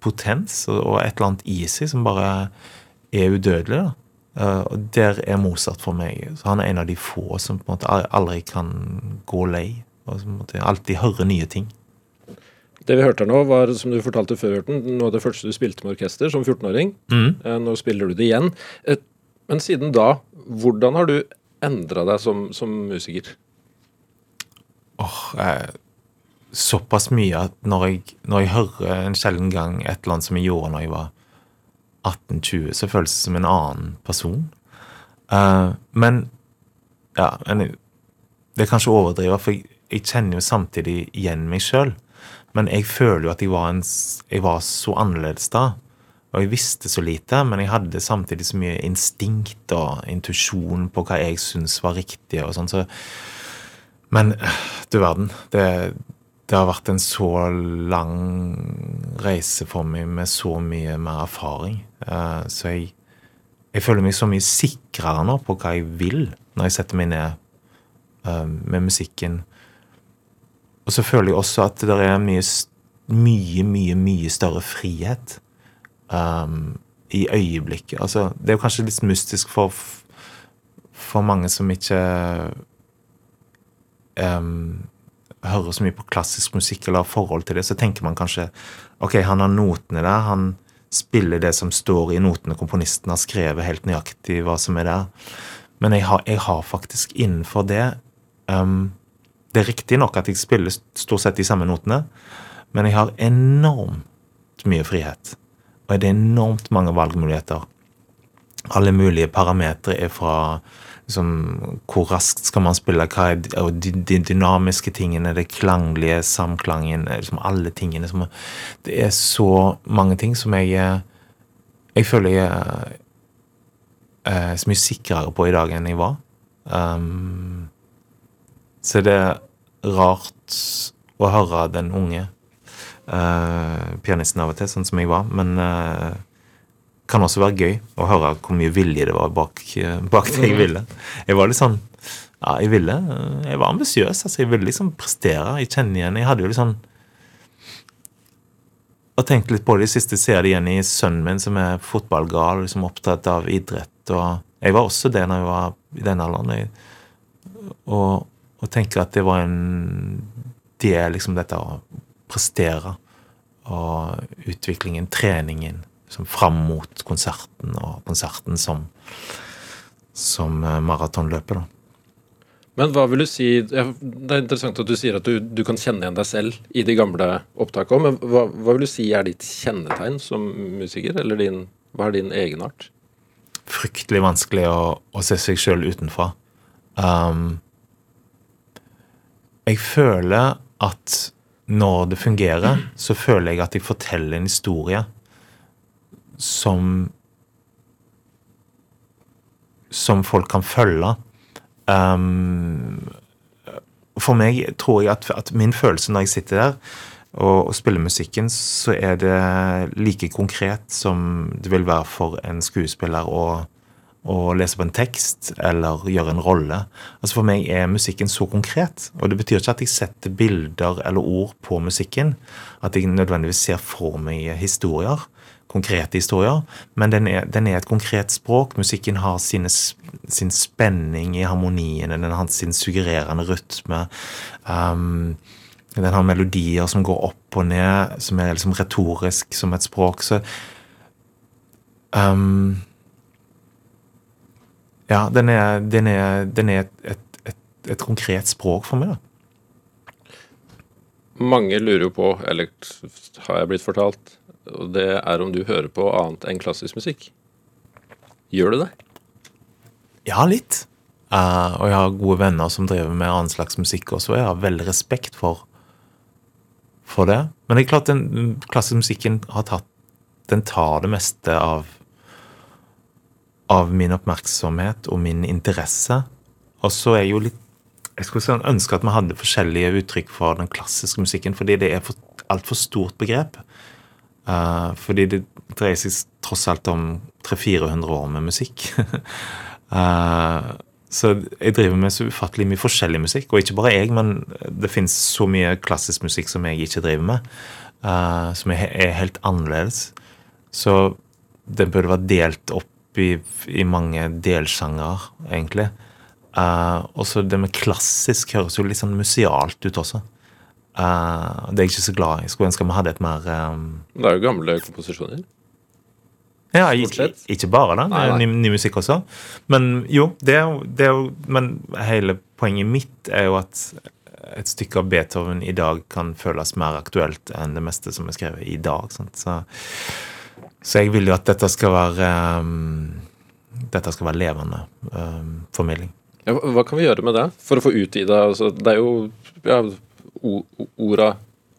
Speaker 4: potens og, et eller annet seg som bare er udødelig. da. Eh, og der er Mozart for meg. Så Han er en av de få som på en måte aldri kan gå lei. Og så måtte jeg alltid høre nye ting.
Speaker 2: Det vi hørte her nå, var som du fortalte før, Hørten, noe av det første du spilte med orkester som 14-åring. Mm. Nå spiller du det igjen. Eh, Men siden da, hvordan har du endra deg som, som musiker?
Speaker 4: Åh, eh, såpass mye at når jeg, når jeg hører en sjelden gang et eller annet som jeg gjorde når jeg var 18-20, så føles det som en annen person. Uh, men ja, men det er kanskje å overdrive, for jeg, jeg kjenner jo samtidig igjen meg sjøl. Men jeg føler jo at jeg var, en, jeg var så annerledes da. Og jeg visste så lite, men jeg hadde samtidig så mye instinkt og intuisjon på hva jeg syntes var riktig. og sånn, så men du verden. Det, det har vært en så lang reise for meg med så mye mer erfaring. Eh, så jeg, jeg føler meg så mye sikrere nå på hva jeg vil når jeg setter meg ned eh, med musikken. Og så føler jeg også at det er mye, mye, mye, mye større frihet um, i øyeblikket. Altså, det er jo kanskje litt mystisk for, for mange som ikke um, hører så mye på klassisk musikk eller har forhold til det, så tenker man kanskje ok, han har notene der, han spiller det som står i notene komponisten har skrevet, helt nøyaktig hva som er der. Men jeg har, jeg har faktisk innenfor det um, Det er riktig nok at jeg spiller stort sett de samme notene, men jeg har enormt mye frihet. Og det er enormt mange valgmuligheter. Alle mulige parametere er fra liksom, hvor raskt skal man spille, hva er de, de dynamiske tingene, det klanglige, samklangen, liksom alle tingene som Det er så mange ting som jeg eh, Jeg føler jeg er eh, så mye sikrere på i dag enn jeg var. Um, så det er rart å høre den unge eh, pianisten av og til, sånn som jeg var. Men eh, kan også være gøy å høre hvor mye vilje det var bak, eh, bak det jeg ville. Jeg var litt sånn Ja, jeg ville Jeg var ambisiøs. Altså, jeg ville liksom prestere. Jeg kjenner igjen Jeg hadde jo litt sånn og tenkte litt på det i siste, ser det igjen i sønnen min, som er fotballgal, liksom opptatt av idrett. og Jeg var også det når jeg var i den alderen. Og, og tenker at det var en Det er liksom dette å prestere. Og utviklingen, treningen, liksom fram mot konserten, og konserten som, som eh, maratonløpet, da.
Speaker 2: Men hva vil du si Det er interessant at du sier at du, du kan kjenne igjen deg selv i de gamle opptakene men hva, hva vil du si er ditt kjennetegn som musiker? Eller din, hva er din egenart?
Speaker 4: Fryktelig vanskelig å, å se seg sjøl utenfra. Um, jeg føler at når det fungerer, så føler jeg at jeg forteller en historie som Som folk kan følge. Um, for meg tror jeg at, at, min følelse når jeg sitter der og, og, spiller musikken, så er det like konkret som det vil være for en skuespiller å, å lese på en tekst eller gjøre en rolle. Altså For meg er musikken så konkret. Og det betyr ikke at jeg setter bilder eller ord på musikken. At jeg nødvendigvis ser for meg historier konkrete historier, men den er, den er, et konkret språk. Musikken har sine, sin spenning i harmoniene, den har sin suggererende rytme. Um, den har melodier som går opp og ned, som er liksom retorisk som et språk. Så um, Ja, den er, den er, den er et, et, et, et, konkret språk for meg, da.
Speaker 2: Mange lurer jo på, eller har jeg blitt fortalt, og det er om du hører på annet enn klassisk musikk. Gjør du det?
Speaker 4: Ja, litt. Uh, og jeg har gode venner som driver med annen slags musikk også, og jeg har veldig respekt for, for det. Men det er klart den klassiske musikken har tatt Den tar det meste av av min oppmerksomhet og min interesse. Og så er jeg jo litt Jeg skulle sånn ønske at vi hadde forskjellige uttrykk for den klassiske musikken, fordi det er for, altfor stort begrep. Uh, fordi det dreier seg tross alt om 300-400 år med musikk. uh, så jeg driver med så ufattelig mye forskjellig musikk. Og ikke bare jeg, men det fins så mye klassisk musikk som jeg ikke driver med. Uh, som er, er, helt annerledes. Så det burde vært delt opp i, i mange delsjanger, egentlig. og så det med klassisk høres jo litt sånn musealt ut også. Uh, det er jeg ikke så glad i. Skulle ønske vi hadde et mer um...
Speaker 2: Det er jo gamle komposisjoner.
Speaker 4: Ja, ikke, ikke bare det. Det er ny, ny, musikk også. Men jo, det er, det er, jo Men hele poenget mitt er jo at et stykke av Beethoven i dag kan føles mer aktuelt enn det meste som er skrevet i dag. Så, så, jeg vil jo at dette skal være um, Dette skal være levende um, formidling.
Speaker 2: Ja, hva kan vi gjøre med det for å få utvida altså, Det er jo ja, orda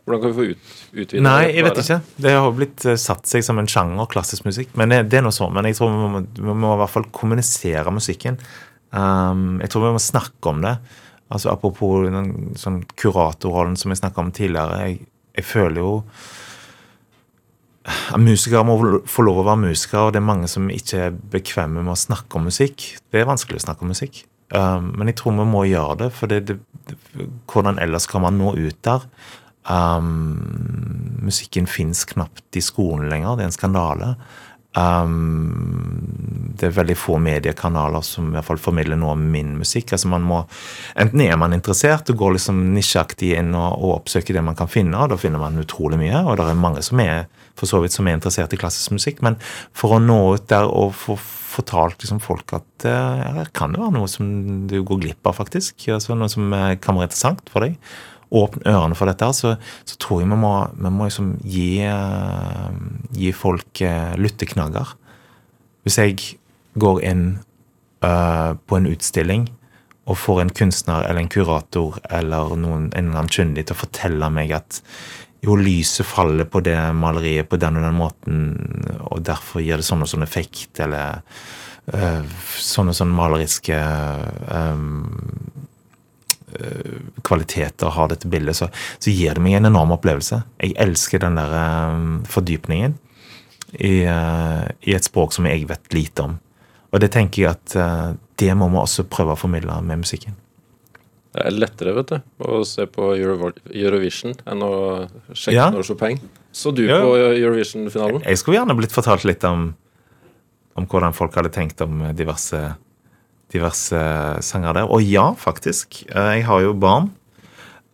Speaker 2: hvordan kan vi få ut, utvida
Speaker 4: Nei, jeg vet ikke. Det har blitt uh, satt seg som en sjanger, klassisk musikk. Men det, det er noe sånn. Men jeg tror vi må, vi må, i hvert fall kommunisere musikken. Um, jeg tror vi må snakke om det. Altså Apropos den sånn kuratorrollen som jeg snakka om tidligere. Jeg, jeg føler jo Musikere må få lov å være musikere, og det er mange som ikke er bekvemme med å snakke om musikk. Det er vanskelig å snakke om musikk. Um, men jeg tror vi må gjøre det, for det, det, hvordan ellers kan man nå ut der? Um, musikken fins knapt i skolen lenger. Det er en skandale. Um, det er veldig få mediekanaler som i hvert fall formidler noe om min musikk. altså man må, Enten er man interessert og går liksom nisjeaktig inn og, og, oppsøker det man kan finne, og da finner man utrolig mye. Og det er mange som er for så vidt som er interessert i klassisk musikk. Men for å nå ut der og få fortalt liksom folk at uh, kan det være noe som du går glipp av, faktisk. Altså Noe som kan være interessant for deg. Åpne ørene for dette, så, så tror jeg vi må, vi må liksom gi, uh, gi folk uh, lytteknagger. Hvis jeg går inn uh, på en utstilling og får en kunstner eller en kurator eller noen, en eller annen kyndig til å fortelle meg at jo, lyset faller på det maleriet på den og den måten, og derfor gir det sånn og sånn effekt, eller uh, sånne sånn maleriske uh, kvaliteter har dette bildet, så, så, gir det meg en enorm opplevelse. Jeg elsker den der um, fordypningen i, uh, i, et språk som jeg vet lite om. Og det tenker jeg at det må vi også prøve å formidle med musikken.
Speaker 2: Det er lettere vet du, å se på Euro Eurovision enn å sjekke ja. når Chopin. Så du ja. på Eurovision-finalen?
Speaker 4: Jeg skulle gjerne blitt fortalt litt om, om hvordan folk hadde tenkt om diverse, diverse sanger der. Og ja, faktisk. Eh, jeg har jo barn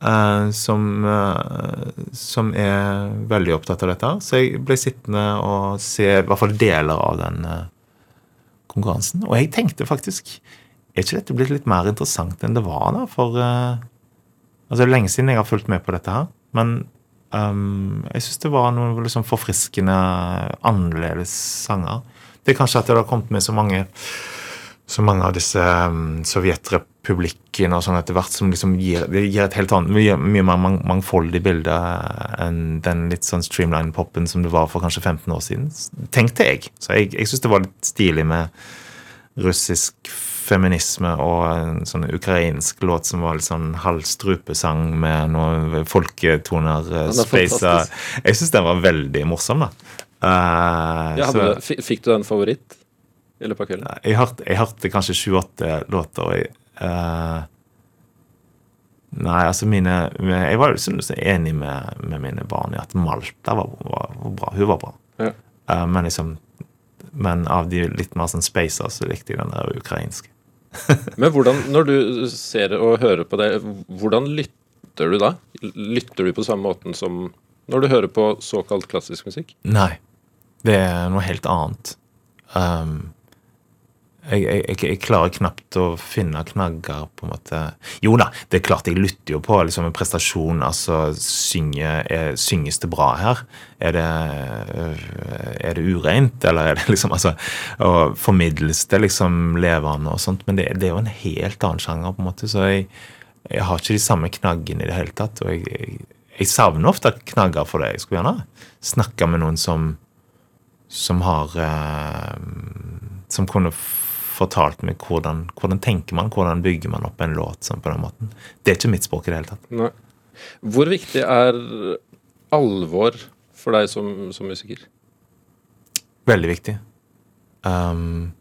Speaker 4: uh, som, uh, som er veldig opptatt av dette. Så jeg ble sittende og se i hvert fall deler av den konkurransen. Og jeg tenkte faktisk er ikke dette blitt litt mer interessant enn det var da? For altså, det er lenge siden jeg har fulgt med på dette her. Men um, jeg syns det var noen liksom forfriskende, annerledes sanger. Det er kanskje at det har kommet med så mange så mange av disse um, sovjetrepublikkene og sånn etter hvert som liksom gir, gir et helt annet, mye, mye mer mang, mangfoldig bilde enn den litt sånn streamline-popen som det var for kanskje 15 år siden. Tenkte jeg. Så jeg, jeg syns det var litt stilig med russisk feminisme og en sånn ukrainsk låt som var litt sånn halvstrupesang med noen folketoner.
Speaker 2: Spacer. Er
Speaker 4: space, jeg syns den var veldig morsom, da. Uh,
Speaker 2: Ja,
Speaker 4: så-
Speaker 2: du, fikk du en favoritt i løpet av kvelden?
Speaker 4: jeg hørte, jeg hørte kanskje sju-åtte låter. Og jeg, Uh, nei, altså mine Jeg var jo enig med, med mine barn i at Malta var, var, var bra. Hun var bra.
Speaker 2: Ja.
Speaker 4: Uh, men liksom Men av de litt mer sånn spacer, så likte jeg den der ukrainske.
Speaker 2: Men hvordan, når du ser og hører på det, hvordan lytter du da? Lytter du på samme måten som når du hører på såkalt klassisk musikk?
Speaker 4: Nei. Det er noe helt annet. Um, jeg, jeg, jeg, klarer knapt å finne knagger, på en måte. Jo da, det er klart jeg lytter jo på liksom en prestasjon. Altså, synge, er, synges det bra her? Er det, øh, er det ureint, eller er det liksom altså, og Formidles det liksom levende og sånt? Men det, det er jo en helt annen sjanger, på en måte. Så jeg, jeg har ikke de samme knaggene i det hele tatt. Og jeg, jeg savner ofte knagger for det. Jeg skulle gjerne snakke med noen som som har eh, Som kunne fortalt meg hvordan, hvordan tenker man, hvordan bygger man opp en låt sånn på den måten. Det er ikke mitt språk i det hele tatt.
Speaker 2: Nei. Hvor viktig er alvor for deg som, som musiker?
Speaker 4: Veldig viktig. Um,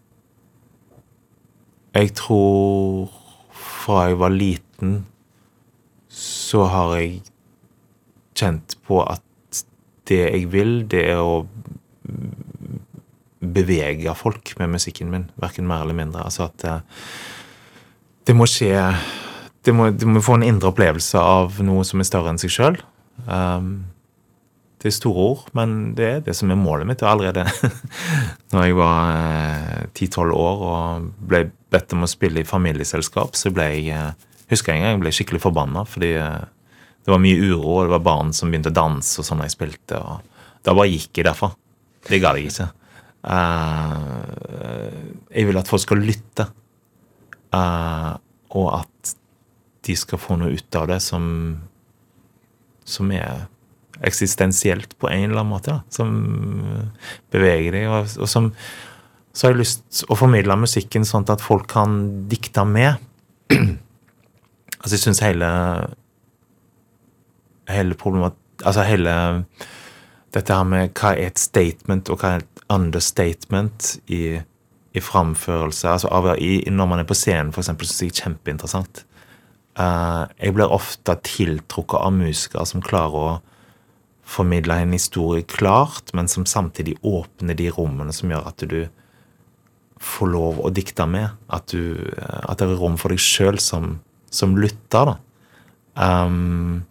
Speaker 4: jeg tror fra jeg var liten, så har jeg kjent på at det jeg vil, det er å bevege folk med musikken min. Verken mer eller mindre. Altså at eh, det må skje det må, det må få en indre opplevelse av noe som er større enn seg sjøl. Um, det er store ord, men det er det som er målet mitt. Og allerede når jeg var ti-tolv år og ble bedt om å spille i familieselskap, så ble jeg eh, husker jeg en gang jeg ble skikkelig forbanna fordi eh, det var mye uro, og det var barn som begynte å danse og sånn jeg spilte. og Da bare gikk jeg derfra. Det ga jeg ikke. Eh, jeg vil at folk skal lytte, eh, og at de skal få noe ut av det som som er eksistensielt på en eller annen måte. Da, som beveger deg. Og, og som så har jeg lyst å formidle musikken sånn at folk kan dikte med. altså, jeg syns hele Hele problemet Altså hele dette her med hva er et statement, og hva er et understatement i, i framførelse altså av, i, Når man er på scenen, eksempel, syns jeg er kjempeinteressant. Uh, jeg blir ofte tiltrukket av musikere som klarer å formidle en historie klart, men som samtidig åpner de rommene som gjør at du får lov å dikte med. At, du, eh, at det er rom for deg sjøl som, som lytter. da. Um,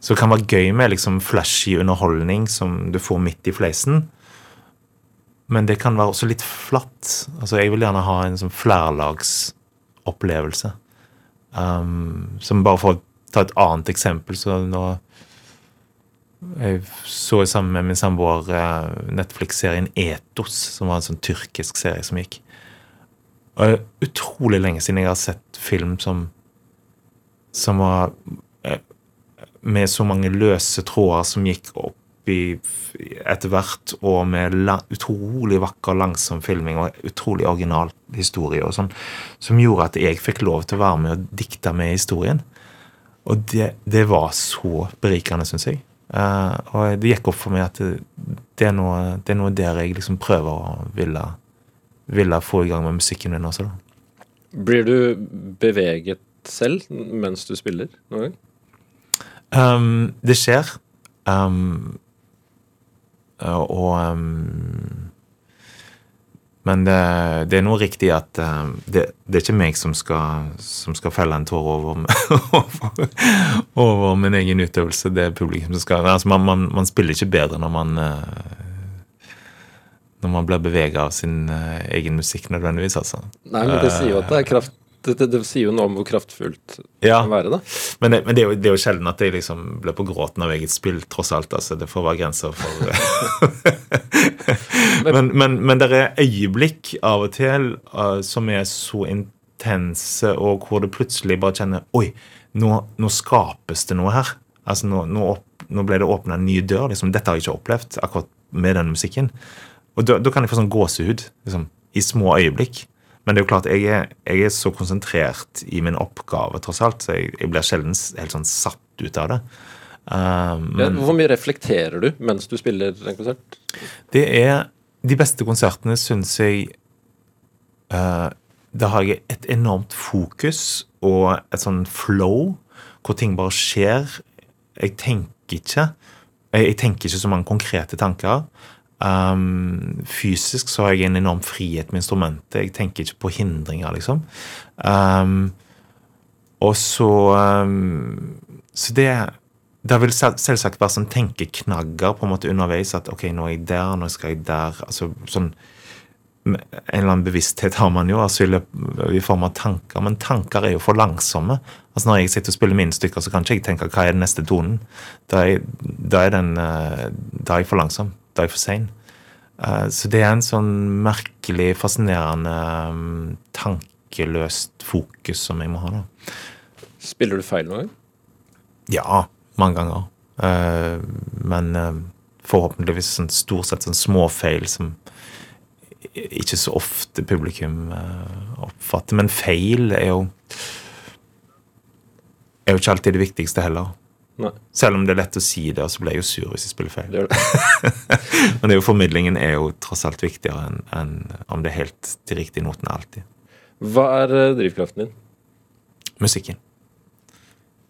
Speaker 4: så det kan være gøy med liksom flashy underholdning som du får midt i fleisen. Men det kan være også litt flatt. Altså, jeg vil gjerne ha en sånn flerlagsopplevelse. Um, som bare for å ta et annet eksempel, så nå Jeg så sammen med min samboer eh, Netflix-serien Etos, som var en sånn tyrkisk serie som gikk. Og utrolig lenge siden jeg har sett film som som var eh, med så mange løse tråder som gikk opp i etter hvert, og med la, utrolig vakker, langsom filming og utrolig original historie og sånn, som gjorde at jeg fikk lov til å være med og dikte med historien. Og det, det var så berikende, syns jeg. Uh, og det gikk opp for meg at det, det, er noe, det er noe der jeg liksom prøver å ville, ville få i gang med musikken min også, da.
Speaker 2: Blir du beveget selv mens du spiller noen gang?
Speaker 4: Um, det skjer. Um, og um, Men det, det er noe riktig at um, det, det er ikke meg som skal, som skal felle en tåre over, over, over min egen utøvelse. Det er publikum som skal altså man, man, man spiller ikke bedre når man uh, når man blir bevega av sin uh, egen musikk, nødvendigvis. altså.
Speaker 2: Nei, men det sier jo at det er kraft det, det, det sier jo noe om hvor kraftfullt det
Speaker 4: Ja.
Speaker 2: kan være, da.
Speaker 4: Men, det, men det, er jo, det er jo sjelden at jeg liksom blir på gråten av eget spill, tross alt. altså Det får være grenser for men, men, men det er øyeblikk av og til uh, som er så intense, og hvor du plutselig bare kjenner Oi, nå, nå skapes det noe her. Altså Nå, nå, opp, nå ble det åpna en ny dør. liksom Dette har jeg ikke opplevd akkurat med den musikken. Og da, da kan jeg få sånn gåsehud liksom, i små øyeblikk. Men det er jo klart, jeg er, jeg er så konsentrert i min oppgave, tross alt, så jeg, jeg blir sjelden helt sånn satt ut av det. Um,
Speaker 2: Ja, hvor mye reflekterer du mens du spiller en konsert?
Speaker 4: det er De beste konsertene syns jeg uh, Da har jeg et enormt fokus og et sånn flow, hvor ting bare skjer. Jeg tenker ikke Jeg, jeg tenker ikke så mange konkrete tanker. Um, fysisk så har jeg en enorm frihet med instrumentet. Jeg tenker ikke på hindringer, liksom. Um, og så um, Så det det vil selvsagt være sånn tenkeknagger på en måte underveis. At ok, nå er jeg der, nå skal jeg der. altså sånn En eller annen bevissthet har man jo altså i, i form av tanker, men tanker er jo for langsomme. altså Når jeg sitter og spiller mine stykker, så kan ikke jeg tenke hva er den neste tonen. Da er, da er, den, eh, da er jeg for langsom. Da jeg for sein. Eh, Så det er en sånn merkelig, fascinerende, mm, tankeløst fokus som jeg må ha. da.
Speaker 2: Spiller du feil noen gang?
Speaker 4: Ja, mange ganger. Eh, men eh, forhåpentligvis sånn, stort sett sånn småfeil som ikke så ofte publikum oppfatter. Men feil er jo er jo ikke alltid det viktigste heller.
Speaker 2: Nei,
Speaker 4: Selv om det er lett å si det, og så blir jeg jo sur hvis jeg spiller feil.
Speaker 2: det det.
Speaker 4: Men det er jo, formidlingen er jo tross alt viktigere enn en, om det er helt de riktige notene alltid.
Speaker 2: Hva er eh, drivkraften din?
Speaker 4: musikken.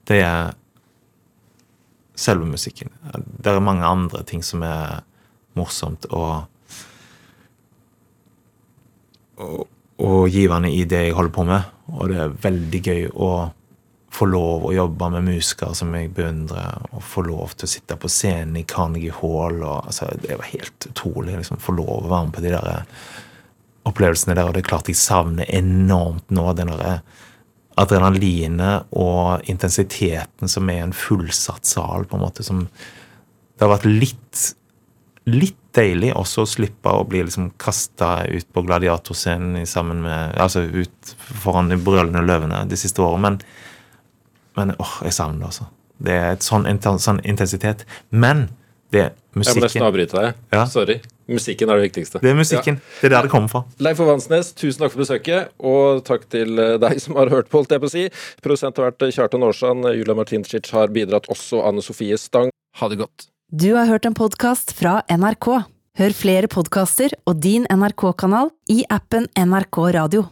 Speaker 4: Det er selve musikken. Det er mange andre ting som er morsomt og og, og givende i det jeg holder på med. Og det er veldig gøy å få lov å jobbe med musikere som jeg beundrer, og få lov til å sitte på scenen i Carnegie Hall. Og, altså, det var helt utrolig liksom, få lov å være med på de der opplevelsene der. Og det er klart jeg savner enormt nå den derre adrenalinet og intensiteten som er en fullsatt sal, på en måte, som Det har vært litt litt deilig også å slippe å bli liksom kasta ut på gladiatorscenen sammen med Altså ut foran de brølende løvene de siste årene. Men, men åh, jeg savner det, altså. Det er et sånn, sånn intensitet. Men det er musikken
Speaker 2: Jeg må nesten avbryte deg.
Speaker 4: Ja.
Speaker 2: Sorry. Musikken er det viktigste.
Speaker 4: Det er musikken. Det er der det kommer fra.
Speaker 2: Leif Ovansnes, tusen takk for besøket, og takk til eh, deg som har hørt på, holdt jeg på å si. Produsent har vært Kjartan Aarsand, Julia Martincic har bidratt også, Anne Sofie Stang. Ha det godt.
Speaker 1: Du har hørt en podkast fra NRK. Hør flere podkaster og din NRK-kanal i appen NRK Radio.